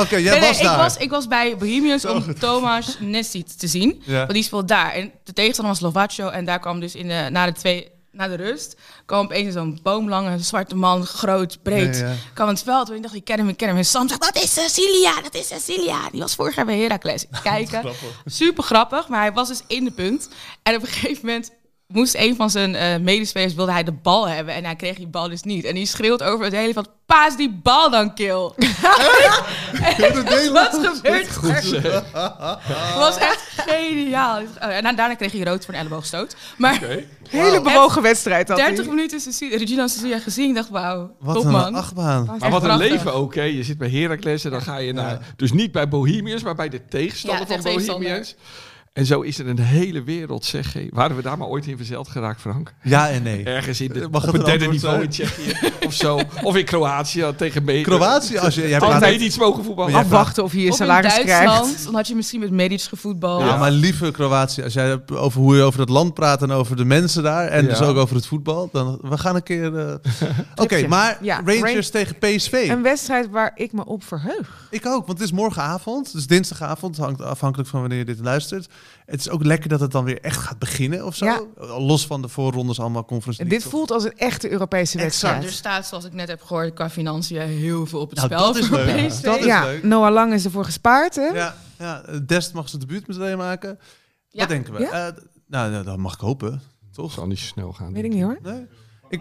Oké, jij Nee, nee, was ik, daar. was, ik was bij Bohemians om Tomas Nessit te zien. Ja. Want die speelt daar. En de tegenstander was Slovacio. En daar kwam dus in de, na de twee... Na de rust kwam opeens zo'n boomlange zwarte man, groot, breed, Ja, ja. kwam het veld. En ik dacht, ik ken hem, ik ken hem. En Sam zegt, dat is Cecilia, dat is Cecilia. Die was vorig jaar bij Heracles. Kijken, super grappig, maar hij was dus in de punt. En op een gegeven moment moest een van zijn eh, medespelers, wilde hij de bal hebben. En hij kreeg die bal dus niet. En die schreeuwt over het hele veld, paas die bal dan, kill. Wat gebeurt er? Het was echt geniaal. En daarna kreeg hij rood voor een elleboogstoot. Maar Hele bewogen wedstrijd had 30 hij. minuten Regina Cecilia gezien. Ik dacht, wauw, Wat top een man. achtbaan. Maar wat een leven ook, hè. Je zit bij Heracles en dan ga je naar... Dus niet bij Bohemians, maar bij de tegenstander Ja, van de tegenstander. En zo is er een hele wereld, zeg. hé. Waren we daar maar ooit in verzeld geraakt, Frank? Ja en nee. Ergens in de, Mag op het derde niveau in? Tsjechië of zo. Of in Kroatië tegen mee. Kroatië, als je... Jij iets mogen voetballen. Afwachten of je je Of in salaris Duitsland, krijgt. dan had je misschien met Medic gevoetbald. ja, maar lieve Kroatië, als jij hebt over hoe je over het land praat en over de mensen daar en Ja. dus ook over het voetbal, dan we gaan een keer. eh, Oké, maar Ja, Rangers tegen PSV. Een wedstrijd waar ik me op verheug. Ik ook, want het is morgenavond, dus dinsdagavond, hangt afhankelijk van wanneer je dit luistert. Het is ook lekker dat het dan weer echt gaat beginnen of zo. Ja. Los van de voorrondes allemaal conference. En dit toch? voelt als een echte Europese Exact. wedstrijd. Er staat, zoals ik net heb gehoord, qua financiën heel veel op het Nou, spel. dat is leuk. Dat is ja, leuk. Noah Lang is ervoor gespaard, hè? Ja, ja, Dest mag zijn debuut meteen maken. Ja. Wat denken we? Ja? Eh, nou, ja, dat mag ik hopen, Dat toch? zal niet zo snel gaan. Weet ik niet hoor. Nee? Ik,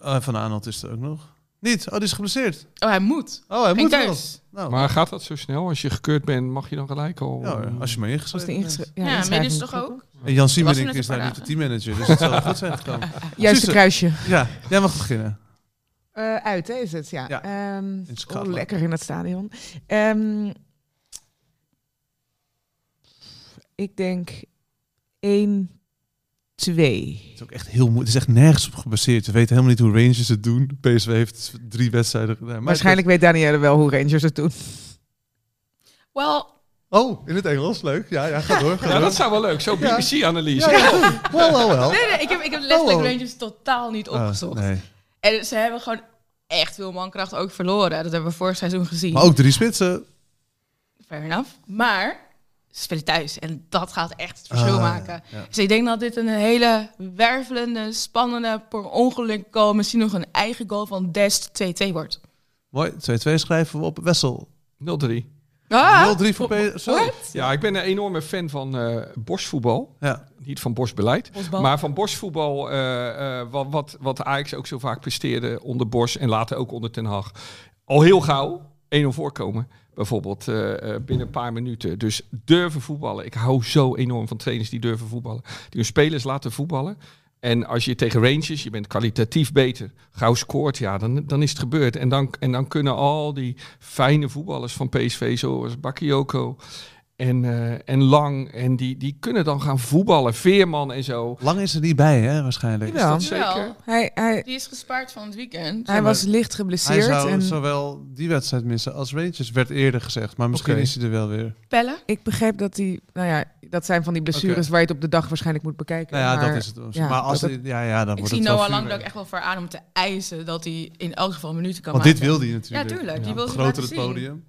Oh, van Arnold is er ook nog. Niet? Oh, die is geblesseerd. Oh, hij moet. Oh, hij Geen moet wel. thuis. Nou, Maar gaat dat zo snel? Als je gekeurd bent, mag je dan gelijk al... ja, hoor, als je maar Als ingeschreven de bent. ingeschreven. Ja, Medisch toch ook? En Jan er Siemerink net is een daar niet de teammanager, dus het zal goed zijn gekomen. Juiste Suze. kruisje. Ja, jij mag beginnen. Eh, uit, hè, is het, ja. Ja, in oh, Scotland. lekker in het stadion. Ehm, ik denk 1, 2. Het is ook echt heel moeilijk. Het is echt nergens op gebaseerd. We weten helemaal niet hoe Rangers het doen. PSV heeft drie wedstrijden gedaan. Maar Waarschijnlijk weet Danielle wel hoe Rangers het doen. Wel, Oh, in het Engels. Leuk. Ja, ja ga door. Ga Ja, door. dat zou wel leuk. Zo'n. BBC-analyse. Ja, ja. Wel, wel, wel. nee, nee, ik heb, ik heb letterlijk Oh. Rangers totaal niet Ah, opgezocht. nee. En ze hebben gewoon echt veel mankracht ook verloren. Dat hebben we vorig seizoen gezien. Maar ook drie spitsen. Fair enough. Maar ze spelen thuis en dat gaat echt het verschil Ah, maken. ja. Dus ik denk dat dit een hele wervelende, spannende, per ongeluk goal, misschien nog een eigen goal van Dest 2-2 wordt. Mooi. 2-2 schrijven we op Wessel. 0-3. Ah, 0-3 voor PSV. Ja, ik ben een enorme fan van eh bosvoetbal. Ja. Niet van bosbeleid. Bosbal. Maar van bosvoetbal, eh, eh, wat, wat, wat Ajax ook zo vaak presteerde onder Bos en later ook onder Ten Hag. Al heel gauw 1-0 voorkomen. Bijvoorbeeld eh, eh, binnen een paar minuten. Dus durven voetballen. Ik hou zo enorm van trainers die durven voetballen. Die hun spelers laten voetballen. En als je tegen Rangers, je bent kwalitatief beter, gauw scoort, ja, dan, dan is het gebeurd. En dan, en dan kunnen al die fijne voetballers van PSV, zoals Bakayoko en, eh, en Lang, en die, die kunnen dan gaan voetballen. Veerman en zo. Lang is er niet bij, hè, waarschijnlijk. Dat zeker? Wel, Hij, hij, die is gespaard van het weekend. hij was licht Hij geblesseerd. zou En zowel die wedstrijd missen als Rangers, werd eerder gezegd. Maar misschien is hij er wel weer. Pellen. ik begreep dat hij... Nou ja, dat zijn van die blessures waar je het op de dag waarschijnlijk moet bekijken. Nou ja, maar, dat is het. ja, maar als dat hij- ja, ja, dan Ik wordt zie het wel Noah Lang er echt wel voor aan om te eisen dat hij in elk geval minuten kan Want maken. dit wil hij natuurlijk. Ja, tuurlijk. Die Ja, wil groter het zien. podium.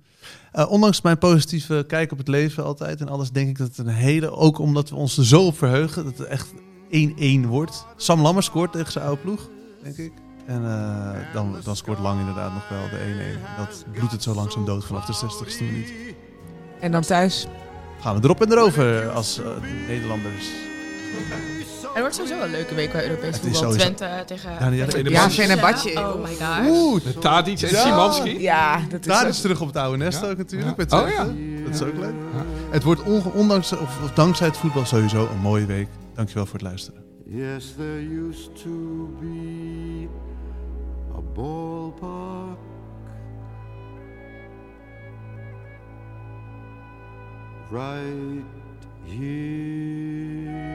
Eh, ondanks mijn positieve kijk op het leven altijd en alles, denk ik dat het een hele, ook omdat we ons er zo op verheugen, dat het echt 1-1 wordt. Sam Lammers scoort tegen zijn oude ploeg, denk ik. En eh, dan, dan scoort Lang inderdaad nog wel de 1-1. Dat bloedt het zo langzaam dood vanaf de 60ste minuut. En dan thuis. Gaan we erop en erover als eh, Nederlanders. Het wordt sowieso een leuke week bij Europees Het is voetbal. sowieso- Twente tegen... Ja, die- tegen Ja, Fenerbahce. Oh my god. Oeh, Met Tadic en Ja. Simanski. Ja, dat is... daar is terug op het oude nest Ja. ook natuurlijk. Ja. Met Oh, Twente. ja. Dat is ook leuk. Het wordt onge- ondanks, of, of dankzij het voetbal sowieso een mooie week. Dankjewel voor het luisteren. Yes, there used to be a ballpark right here.